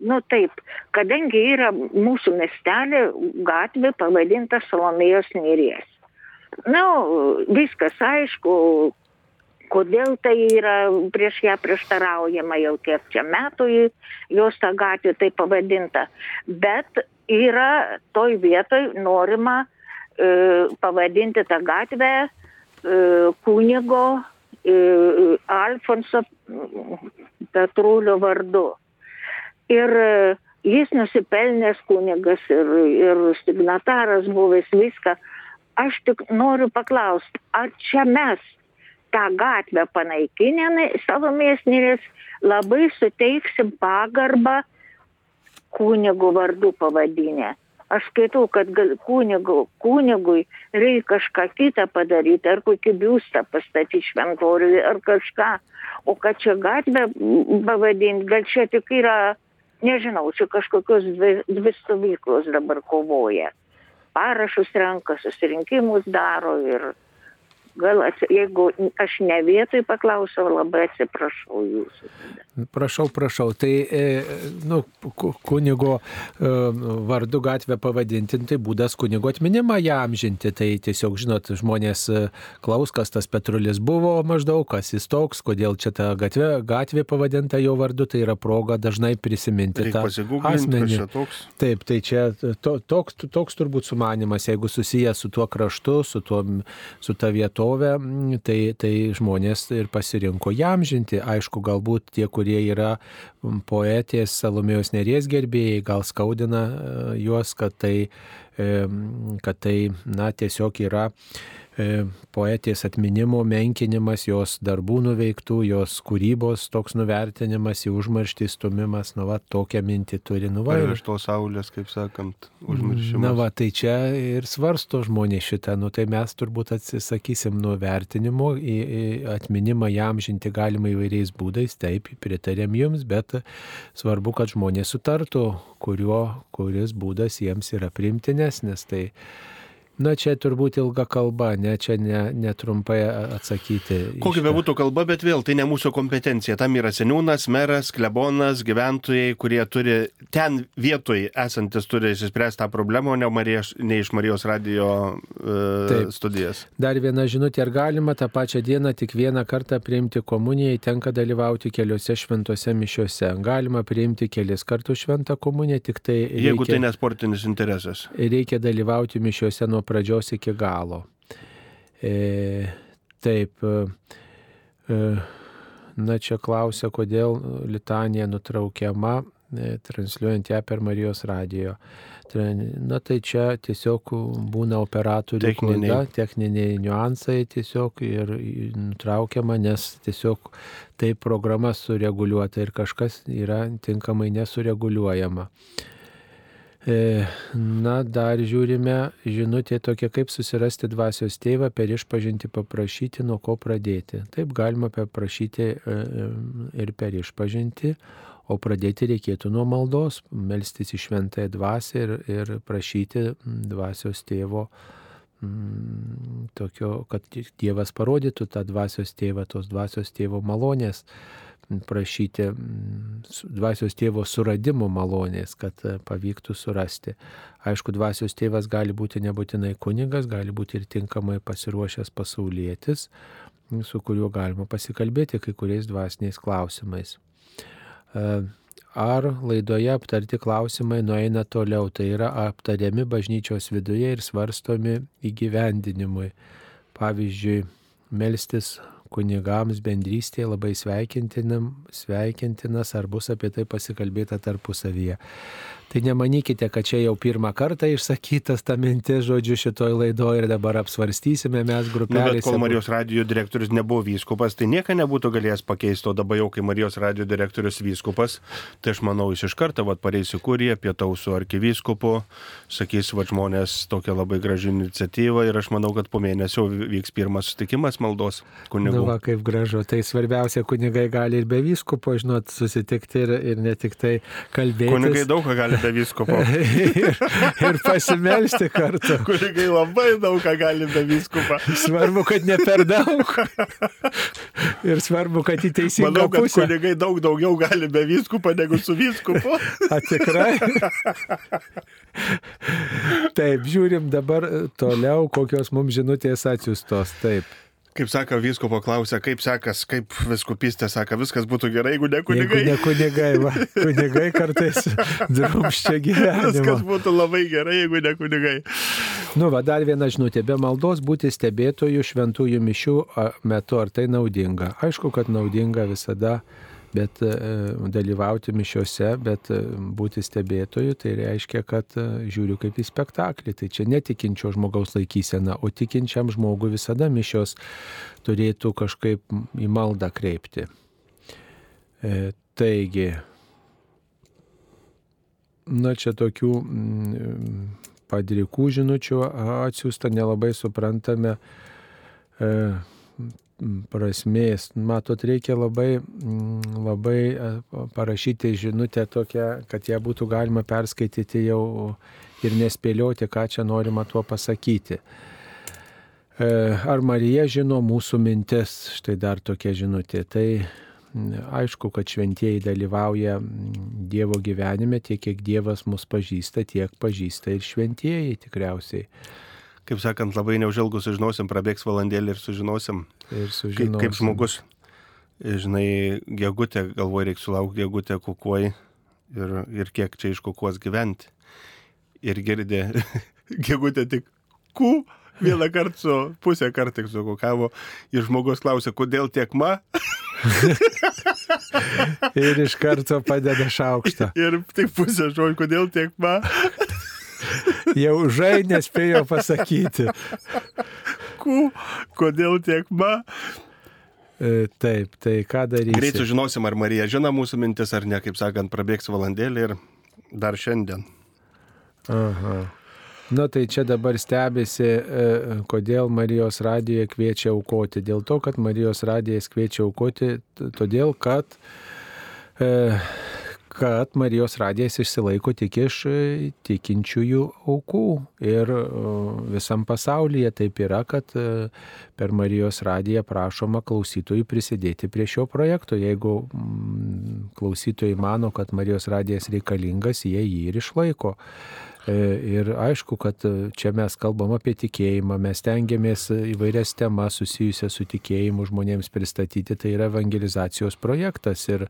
nu taip, kadangi yra mūsų miestelė gatvė pavadinta Salomėjos Nėries. Nu, viskas aišku, kodėl tai yra prieš ją prieštaraujama jau kiek čia metų jos ta gatvė tai pavadinta. Bet yra toj vietoj norima e, pavadinti tą gatvę e, kunigo e, Alfonso Petrulio vardu. Ir e, jis nusipelnęs kunigas ir, ir signataras buvęs viską. Aš tik noriu paklausti, ar čia mes tą gatvę panaikinę savo mėsnės labai suteiksim pagarbą kunigo vardu pavadinę. Aš skaitau, kad gal, kunigo, kunigui reikia kažką kitą padaryti, ar kokį biustą pastatyti šventoriui, ar kažką. O kad čia gatvę pavadinti, gal čia tik yra, nežinau, čia kažkokios dvi, dvi stovyklos dabar kovoja. Parašus renka, susirinkimus daro ir gal, atsi- jeigu aš ne vietoj paklausiau, labai atsiprašau jūsų. Prašau, prašau. Tai, e, nu, ku- kunigo e, vardu gatvę pavadinti, tai būdas kunigo atminimą ją amžinti. Tai tiesiog, žinot, žmonės e, klaus, kas tas Petrulis buvo maždaug, kas jis toks, kodėl čia ta gatvė, gatvė pavadinta jo vardu, tai yra proga dažnai prisiminti Reikia tą asmenį. Taip, tai čia to, toks, toks turbūt sumanimas, jeigu susijęs su tuo kraštu, su, tuo, su ta vietovė, mm, tai, tai žmonės ir pasirinko jam žinti. Aišku, galbūt tie, kurie yra mm, poetės Salomėjos Neries gerbėjai, gal skaudina e, juos, kad tai, e, kad tai na, tiesiog yra poetės atminimo menkinimas, jos darbų nuveiktų, jos kūrybos toks nuvertinimas, į užmarštį stumimas, nu va, tokią mintį turi, nu va. ir- Iš to saulės, kaip sakant, užmiršimas. Na va, tai čia ir svarsto žmonės šitą, nu tai mes turbūt atsisakysim nuo vertinimo, į, į atminimą jam žinti galima įvairiais būdais, taip, pritarėm jums, bet svarbu, kad žmonės sutartų, kuriuo, kuris būdas jiems yra primtinesnis. Tai, na čia turbūt ilga kalba, ne čia ne- netrumpai atsakyti. į Kokia bebūtų kalba, bet vėl tai ne mūsų kompetencija. Tam yra seniūnas, meras, klebonas, gyventojai, kurie turi ten vietoj esantis turi išspręsti tą problemą, o ne, Marijos, ne iš Marijos radio e, Taip. studijas. Dar viena žinutė, ar galima tą pačią dieną tik vieną kartą priimti komuniją, tenka dalyvauti keliose šventose mišiuose. Galima priimti kelis kartus šventą komuniją, tik tai Jeigu tai reikia, nesportinis interesas. reikia dalyvauti mišiuose nuo pradžios iki galo. E, taip. e, e, Na čia klausia, kodėl litanija nutraukiama, e, transliuojant ją per Marijos radijo. Na tai čia tiesiog būna operatorių Techniniai. klaida, techniniai niuansai tiesiog ir nutraukiama, nes tiesiog tai programa sureguliuota ir kažkas yra tinkamai nesureguliuojama. E, Na, dar žiūrime žinutė tokia, kaip susirasti dvasios tėvą, per išpažinti paprašyti, nuo ko pradėti. Taip galima paprašyti e, e, ir per išpažinti, o pradėti reikėtų nuo maldos, melstis į šventąją dvasę ir, ir prašyti dvasios tėvo mm, tokio, kad Dievas parodytų tą dvasios tėvą, tos dvasios tėvo malonės prašyti dvasios tėvo suradimo malonės, kad e, pavyktų surasti. Aišku, dvasios tėvas gali būti nebūtinai kunigas, gali būti ir tinkamai pasiruošęs pasaulietis, su kuriuo galima pasikalbėti kai kuriais dvasiniais klausimais. E, ar laidoje aptarti klausimai nueina toliau, tai yra aptariami bažnyčios viduje ir svarstomi įgyvendinimui. Pavyzdžiui, melstis kunigams bendrystėje labai sveikintinas, ar bus apie tai pasikalbėta tarpusavyje. Tai nemanykite, kad čia jau pirmą kartą išsakytas ta mintis, žodžiu, šitoj laidoje ir dabar apsvarstysime mes grupelėse. Nu, kol Marijos radio direktorius nebuvo vyskupas, tai nieko nebūtų galėjęs pakeisti, o dabar jau, kai Marijos radio direktorius vyskupas, tai aš manau, jis iš karto vat, pareis į kuriją, pietaus su arkivyskupu, sakys, va žmonės tokia labai graži iniciatyva ir aš manau, kad po mėnesio vyks pirmas susitikimas maldos kunigų. Nu, va, kaip gražu, tai svarbiausia, kunigai gali ir be vyskupo, žinot, susitikti ir, ir ne tik tai kalbėti. Kunigai daug ką gali be vyskupo. ir, ir pasimelsti kartu. Kunigai labai daug ką gali be vyskupo. Svarbu, kad ne per daug. ir svarbu, kad į teisingą Manau, kad pusę. kunigai daug daugiau gali be vyskupo negu su. A tikrai? Taip, žiūrim dabar toliau, kokios mums žinutės atsiustos. Taip. Kaip sako, vyskupo klausia, kaip sekas, kaip viskupystė sako, viskas būtų gerai, jeigu ne kunigai. Jeigu ne kunigai, va, kunigai kartais drumščia gyvenimą. Viskas būtų labai gerai, jeigu ne kunigai. Nu, va, dar viena žinutė. Be maldos būti stebėtojų šventųjų mišių metu, ar tai naudinga? Aišku, kad naudinga visada bet e, dalyvauti mišiuose, bet e, būti stebėtoju, tai reiškia, kad e, žiūriu kaip į spektaklį. Tai čia netikinčio žmogaus laikysena, o tikinčiam žmogui visada mišios turėtų kažkaip į maldą kreipti. Taigi, na čia tokių mm, padrikų žinučių atsiųsta, nelabai suprantame. E, prasmės. Matot, reikia labai, labai parašyti žinutę tokią, kad ją būtų galima perskaityti jau ir nespėlioti, ką čia norima tuo pasakyti. Ar Marija žino mūsų mintis? Štai dar tokia žinutė. Tai aišku, kad šventieji dalyvauja Dievo gyvenime tiek, kiek Dievas mus pažįsta, tiek pažįsta ir šventieji tikriausiai kaip sakant, labai neužilgus sužinosim, prabėgs valandėlį ir sužinosim, ir sužinosim. Kaip, kaip žmogus, žinai, gegutė, galvoju, reikia sulaukti gegutę kukuoj ir, ir kiek čia iš kukuos gyventi. Ir girdė, gegutė tik ku, vieną kartą su, pusę kartą sukukavo ir žmogus klausė, kodėl tiek ma. ir iš karto padeda šaukštą. Ir tik pusę žodžių, kodėl tiek ma. Jau žai nespėjo pasakyti. Ku, kodėl tiek ma? E, taip, tai ką daryti? Greit sužinosim, ar Marija žino mūsų mintis, ar ne, kaip sakant, prabėgs valandėlį ir dar šiandien. Aha. Na tai čia dabar stebėsi, e, kodėl Marijos radijoje kviečia aukoti. Dėl to, kad Marijos radijas kviečia aukoti, todėl kad e, kad Marijos radijas išsilaiko tik iš e, tikinčiųjų aukų. Ir e, visam pasaulyje taip yra, kad e, per Marijos radiją prašoma klausytojų prisidėti prie šio projekto. Jeigu mm, klausytojai mano, kad Marijos radijas reikalingas, jie jį ir išlaiko. Ir aišku, kad čia mes kalbam apie tikėjimą, mes tengiamės įvairias temas susijusias su tikėjimu žmonėms pristatyti, tai yra evangelizacijos projektas. Ir,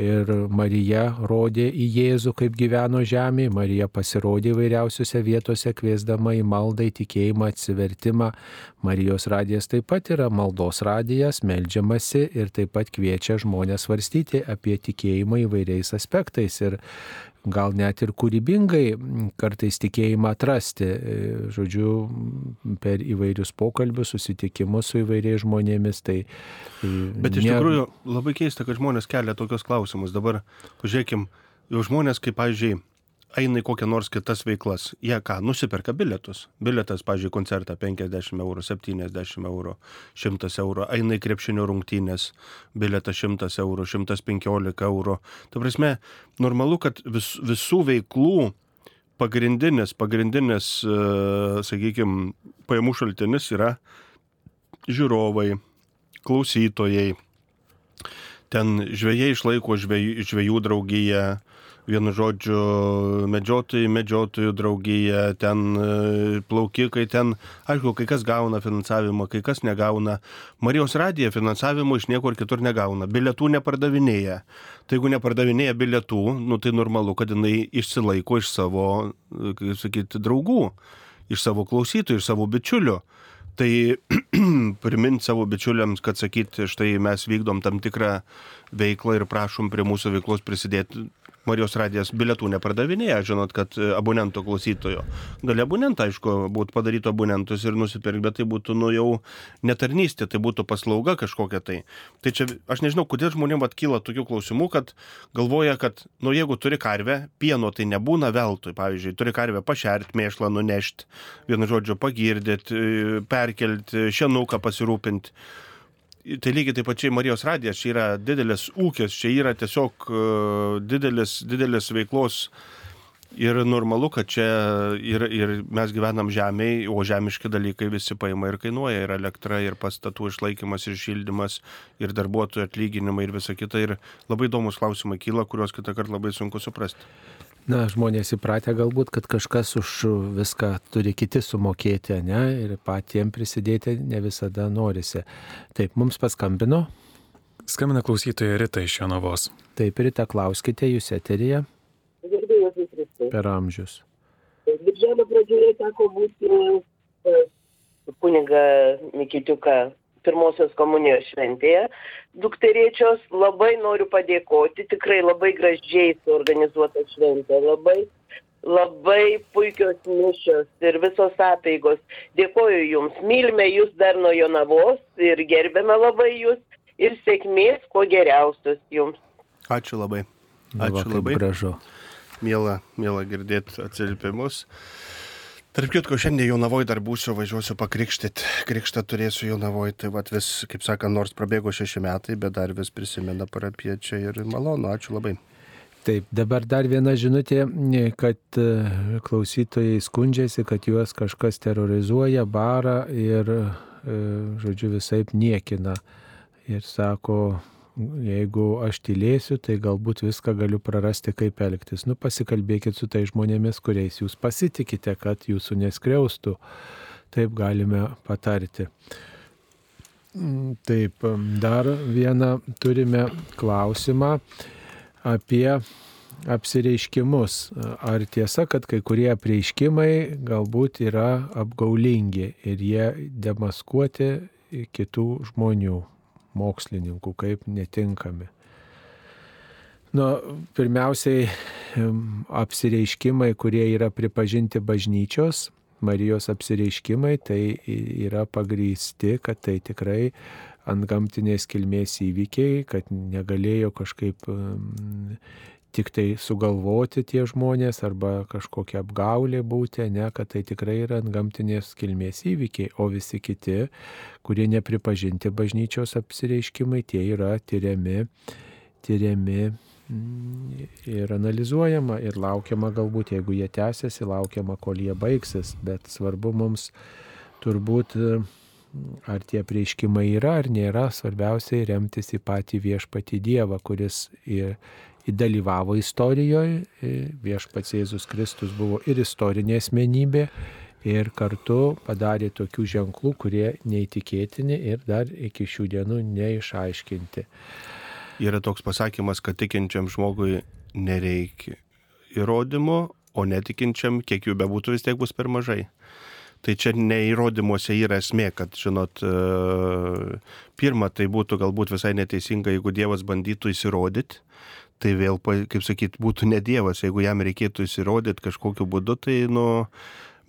ir Marija rodė į Jėzų, kaip gyveno žemė, Marija pasirodė įvairiausiose vietose, kviesdama į maldą, į tikėjimą, atsivertimą. Marijos radijas taip pat yra maldos radijas, melžiamasi ir taip pat kviečia žmonės svarstyti apie tikėjimą įvairiais aspektais. Ir gal net ir kūrybingai kartais tikėjimą atrasti, žodžiu, per įvairius pokalbius, susitikimus su įvairiais žmonėmis. Tai, Bet iš ne... tikrųjų labai keista, kad žmonės kelia tokius klausimus. Dabar pažiūrėkim, jau žmonės, kaip, pavyzdžiui, eina į kokią nors kitas veiklas. Jie ką, nusiperka bilietus. Bilietas, pavyzdžiui, koncertą 50 eurų, 70 eurų, 100 eurų. Eina į krepšinio rungtynės, bilietas 100 eurų, 115 eurų. Tai prasme, normalu, kad vis, visų veiklų pagrindinis, pagrindinis, sakykime, pajamų šaltinis yra žiūrovai, klausytojai. ten žvėjai išlaiko žvėjų, žvėjų draugiją, vienu žodžiu, medžiotojai, medžiotojų draugija, ten e, plaukikai, ten, aišku, kai kas gauna finansavimą, kai kas negauna. Marijos radija finansavimo iš niekur kitur negauna, bilietų nepardavinėja. Tai jeigu nepardavinėja bilietų, nu, tai normalu, kad jinai išsilaiko iš savo, e, kaip sakyti, draugų, iš savo klausytojų, iš savo bičiulių. Tai priminti savo bičiuliams, kad sakyti, štai mes vykdom tam tikrą veiklą ir prašom prie mūsų veiklos prisidėti Marijos radijas bilietų nepardavinėja, žinot, kad e, abonento klausytojo. Gali abonentą, aišku, būtų padaryti abonentus ir nusipirkti, bet tai būtų, nu, jau netarnystė, tai būtų paslauga kažkokia tai. Tai čia, aš nežinau, kodėl žmonėms atkyla tokių klausimų, kad galvoja, kad, nu, jeigu turi karvę, pieno tai nebūna veltui. Pavyzdžiui, turi karvę pašerti, mėšlą nunešti, vienu žodžiu, pagirdėti, e, perkelti, šienuką pasirūpinti tai lygiai taip pačiai Marijos radijas, čia yra didelis ūkis, čia yra tiesiog e, didelis, didelis veiklos ir normalu, kad čia ir, ir mes gyvenam žemėje, o žemiški dalykai visi paima ir kainuoja, ir elektra, ir pastatų išlaikymas, ir šildymas, ir darbuotojų atlyginimai, ir visa kita. Ir labai įdomus klausimai kyla, kuriuos kitą kartą labai sunku suprasti. Na, žmonės įpratę galbūt, kad kažkas už viską turi kiti sumokėti, ne, ir patiems prisidėti ne visada norisi. Taip, mums paskambino. Skambina klausytoja Rita iš Jonavos. Taip, Rita, klauskite, jūs eterija. Gerbėjus Kristai. Per amžius. Birželio pradžioje teko būti pas kuniga Mikitiuką pirmosios komunijos šventėje. Dukterėčios labai noriu padėkoti, tikrai labai gražiai suorganizuota šventė, labai, labai puikios mišios ir visos apeigos. Dėkoju Jums, mylime Jūs dar nuo Jonavos ir gerbėme labai Jūs ir sėkmės, kuo geriausios Jums. Ačiū labai. Ačiū Va, labai. Gražu. Mėla, mėla girdėti atsilpimus. Tarp kitko, šiandien Jaunavoje dar būsiu, važiuosiu pakrikštyti, krikštą turėsiu Jaunavoje, tai vat vis, kaip sakant, nors prabėgo šeši metai, bet dar vis prisimena parapiečia ir malonu, ačiū labai. Taip, dabar dar viena žinutė, kad e, klausytojai skundžiasi, kad juos kažkas terrorizuoja, bara ir, e, žodžiu, visai niekina. Ir sako, jeigu aš tylėsiu, tai galbūt viską galiu prarasti, kaip elgtis. Nu, pasikalbėkit su tai žmonėmis, kuriais jūs pasitikite, kad jūsų neskriaustų. Taip galime patarti. Mm, taip, dar vieną turime klausimą apie apsireiškimus. Ar tiesa, kad kai kurie apreiškimai galbūt yra apgaulingi ir jie demaskuoti kitų žmonių? Mokslininkų kaip netinkami. Nu, pirmiausiai apsireiškimai, kurie yra pripažinti bažnyčios, Marijos apsireiškimai, tai yra pagrysti, kad tai tikrai ant gamtinės kilmės įvykiai, kad negalėjo kažkaip tik tai sugalvoti tie žmonės arba kažkokia apgaulė būti, ne, kad tai tikrai yra gamtinės kilmės įvykiai, o visi kiti, kurie nepripažinti bažnyčios apsireiškimai, tie yra tyriami, tyriami mm, ir analizuojama ir laukiama galbūt, jeigu jie tęsiasi, laukiama, kol jie baigsis, bet svarbu mums turbūt ar tie prieškimai yra ar nėra, svarbiausiai remtis į patį viešpatį Dievą, kuris dalyvavo istorijoje, viešpats Jėzus Kristus buvo ir istorinė asmenybė, ir kartu padarė tokių ženklų, kurie neįtikėtini ir dar iki šių dienų neišaiškinti. Yra toks pasakymas, kad tikinčiam žmogui nereikia įrodymų, o netikinčiam, kiek jų bebūtų, vis tiek bus per mažai. Tai čia neįrodymuose yra esmė, kad, žinot, e, pirma, tai būtų galbūt visai neteisinga, jeigu Dievas bandytų įsirodyti, tai vėl, kaip sakyt, būtų ne Dievas, jeigu jam reikėtų įsirodyti kažkokiu būdu, tai, nu,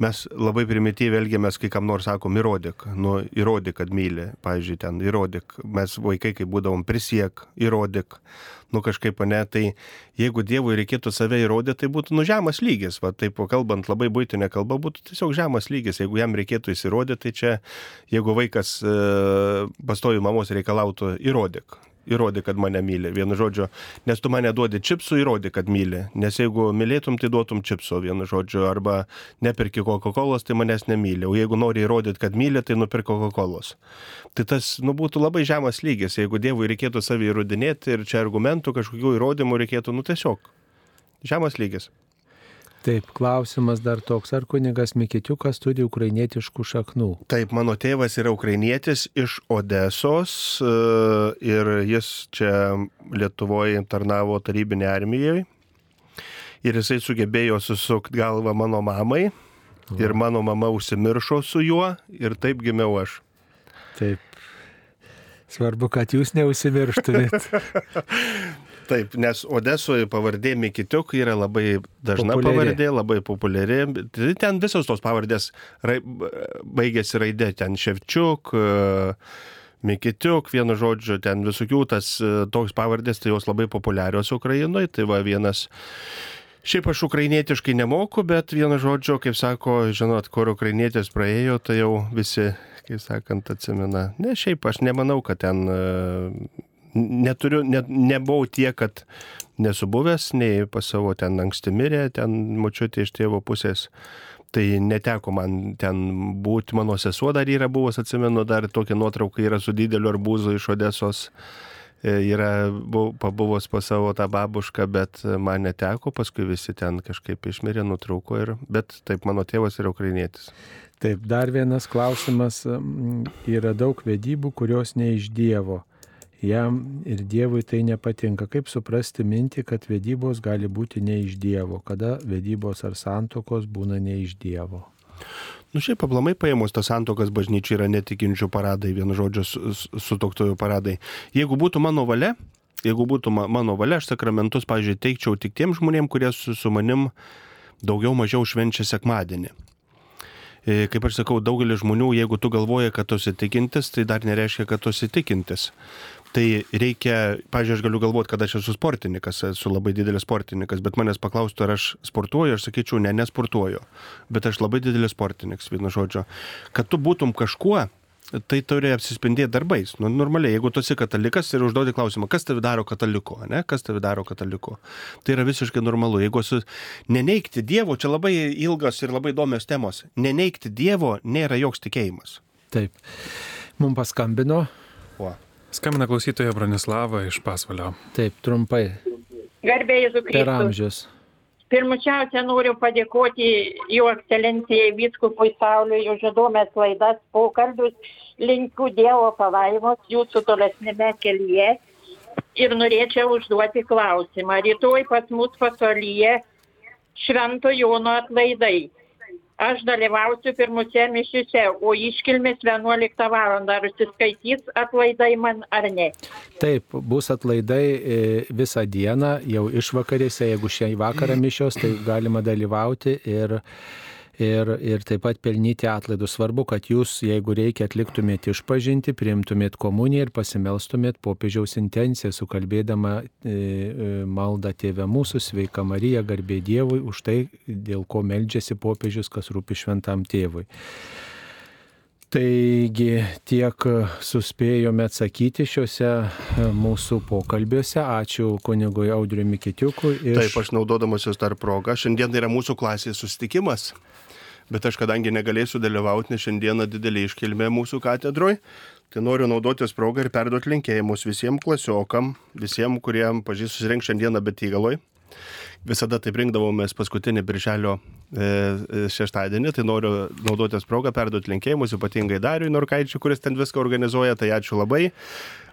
mes labai primityviai elgiamės, kai kam nors sakom, įrodyk, nu, įrodyk, kad myli, pavyzdžiui, ten, įrodyk, mes vaikai, kai būdavom, prisiek, įrodyk, nu kažkaip, ne, tai jeigu Dievui reikėtų save įrodyti, tai būtų, nu, žemas lygis, va, taip, kalbant labai būtinė kalba, būtų tiesiog žemas lygis, jeigu jam reikėtų įsirodyti, tai čia, jeigu vaikas e, pastovi mamos reikalautų, įrodyk, įrodyk, kad mane myli, vienu žodžiu, nes tu mane duodi čipsų, įrodyk, kad myli, nes jeigu mylėtum, tai duotum čipsų, vienu žodžiu, arba nepirki Coca-Cola, tai manęs nemyli, o jeigu nori įrodyti, kad myli, tai nupirk Coca-Cola. Tai tas, nu, būtų labai žemas lygis, jeigu Dievui reikėtų savį įrodinėti ir čia argumentų, kažkokių įrodymų reikėtų, nu, tiesiog žemas lygis. Taip, klausimas dar toks, ar kunigas Mikitiukas turi ukrainietiškų šaknų? Taip, mano tėvas yra ukrainietis iš Odesos e, ir jis čia Lietuvoje tarnavo tarybinė armijoje. Ir jisai sugebėjo susukti galvą mano mamai. Ir mano mama užsimiršo su juo ir taip gimiau aš. Taip. Svarbu, kad jūs neužsimirštumėt. Taip, nes Odesoje pavardė Mikitiuk yra labai dažna Populiari. pavardė, labai populiari. Tai Ten visos tos pavardės rai, baigėsi raidė, ten Ševčiuk, e, Mikitiuk, vienu žodžiu, ten visokių tas e, toks pavardės, tai jos labai populiarios Ukrainoje. Tai va vienas. Šiaip aš ukrainietiškai nemoku, bet vienu žodžiu, kaip sako, žinot, kur ukrainietis praėjo, tai jau visi, kaip sakant, atsimena. Ne, šiaip aš nemanau, kad ten e, neturiu, net, nebuvau tiek, kad nesu buvęs, nei pas savo ten anksti mirė, ten mučiutė iš tėvo pusės. Tai neteko man ten būti, mano sesuo dar yra buvus, atsimenu, dar tokia nuotrauka yra su dideliu arbūzu iš Odesos. E, Yra bu- pabuvus pas savo tą babušką, bet man neteko, paskui visi ten kažkaip išmirė, nutrūko ir, bet taip, mano tėvas yra ukrainietis. Taip, dar vienas klausimas. Yra daug vedybų, kurios ne iš Dievo. Jam ir Dievui tai nepatinka. Kaip suprasti mintį, kad vedybos gali būti ne iš Dievo, kada vedybos ar santokos būna ne iš Dievo? Nu šiaip aplamai paėmus tas santokas bažnyčiai yra netikinčių paradai, vienu žodžiu, su- su- sutoktųjų paradai. Jeigu būtų mano valia, jeigu būtų ma- mano valia, aš sakramentus, pavyzdžiui, teikčiau tik tiem žmonėm, kurie su, su manim daugiau mažiau švenčia sekmadienį. E, Kaip aš sakau, daugelis žmonių, jeigu tu galvoji, kad tu esi tikintis, tai dar nereiškia, kad tu esi tikintis. Tai reikia, pažiūrėjau, aš galiu galvoti, kad aš esu sportininkas, esu labai didelis sportininkas, bet manęs paklaustų, ar aš sportuoju, aš sakyčiau, ne, nesportuoju. Bet aš labai didelis sportininkas, vienu žodžiu. Kad tu būtum kažkuo, tai turi apsispindėti darbais. Nu, normaliai, jeigu tu esi katalikas ir užduodi klausimą, kas tave daro kataliku, ne? kas tave daro kataliku. Tai yra visiškai normalu. Jeigu esu neneikti Dievo, čia labai ilgas ir labai įdomios temos. Neneikti Dievo nėra joks tikėjimas. Taip. Mums paskambino. O. Skambina klausytoja Bronislava iš Pasvalio. Taip, trumpai. Garbėjai Per Zukristus. amžius. Pirmučiausia noriu padėkoti jų ekscelencijai Vyskupui Sauliui už įdomias laidas, pokalbius. Linkiu Dievo palaimos jūsų tolesnėme kelyje. Ir norėčiau užduoti klausimą. Rytoj pas mus pasalyje Švento Jono atlaidai. Aš dalyvausiu pirmuose mišiuose, o iškilmės 11 val. Ar užsiskaitys atlaidai man ar ne? Taip, bus atlaidai e, visą dieną, jau išvakarėse, jeigu šią vakarą mišios, tai galima dalyvauti ir, ir, ir taip pat pelnyti atlaidus. Svarbu, kad jūs, jeigu reikia, atliktumėt išpažinti, priimtumėt komuniją ir pasimelstumėt popiežiaus intenciją, sukalbėdama e, e, maldą Tėvę mūsų, sveika Marija, garbė Dievui, už tai, dėl ko meldžiasi popiežius, kas rūpi šventam tėvui. Taigi tiek suspėjome atsakyti šiuose e, mūsų pokalbiuose. Ačiū kunigui Audriui Mikitiukui. Iš... Taip, aš naudodamasis dar progą. Šiandien yra mūsų klasės susitikimas, bet aš kadangi negalėsiu dalyvauti, nes šiandieną didelė iškilmė mūsų katedroje, tai noriu naudotis progą ir perduoti linkėjimus visiems klasiokam, visiems, kurie pažįstu susirinks šiandieną betygaloj. Visada taip rinkdavomės paskutinį birželio e, e, šeštadienį, tai noriu naudotis progą perduoti linkėjimus, ypatingai Dariui Norkaičiui, kuris ten viską organizuoja, tai ačiū labai.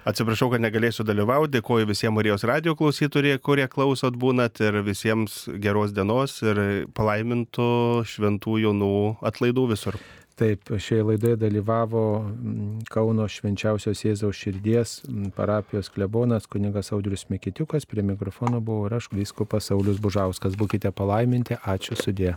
Atsiprašau, kad negalėsiu dalyvauti, dėkoju visiems Marijos radio klausytojai, kurie klausot būnat ir visiems geros dienos ir palaimintų šventų jaunų atlaidų visur. Taip, šioje laidoje dalyvavo mm, Kauno švenčiausios Jėzaus širdies mm, parapijos klebonas kunigas Audrius Mikitiukas, prie mikrofono buvo ir aš, vyskupas Saulis Bužauskas. Būkite palaiminti, ačiū sudė.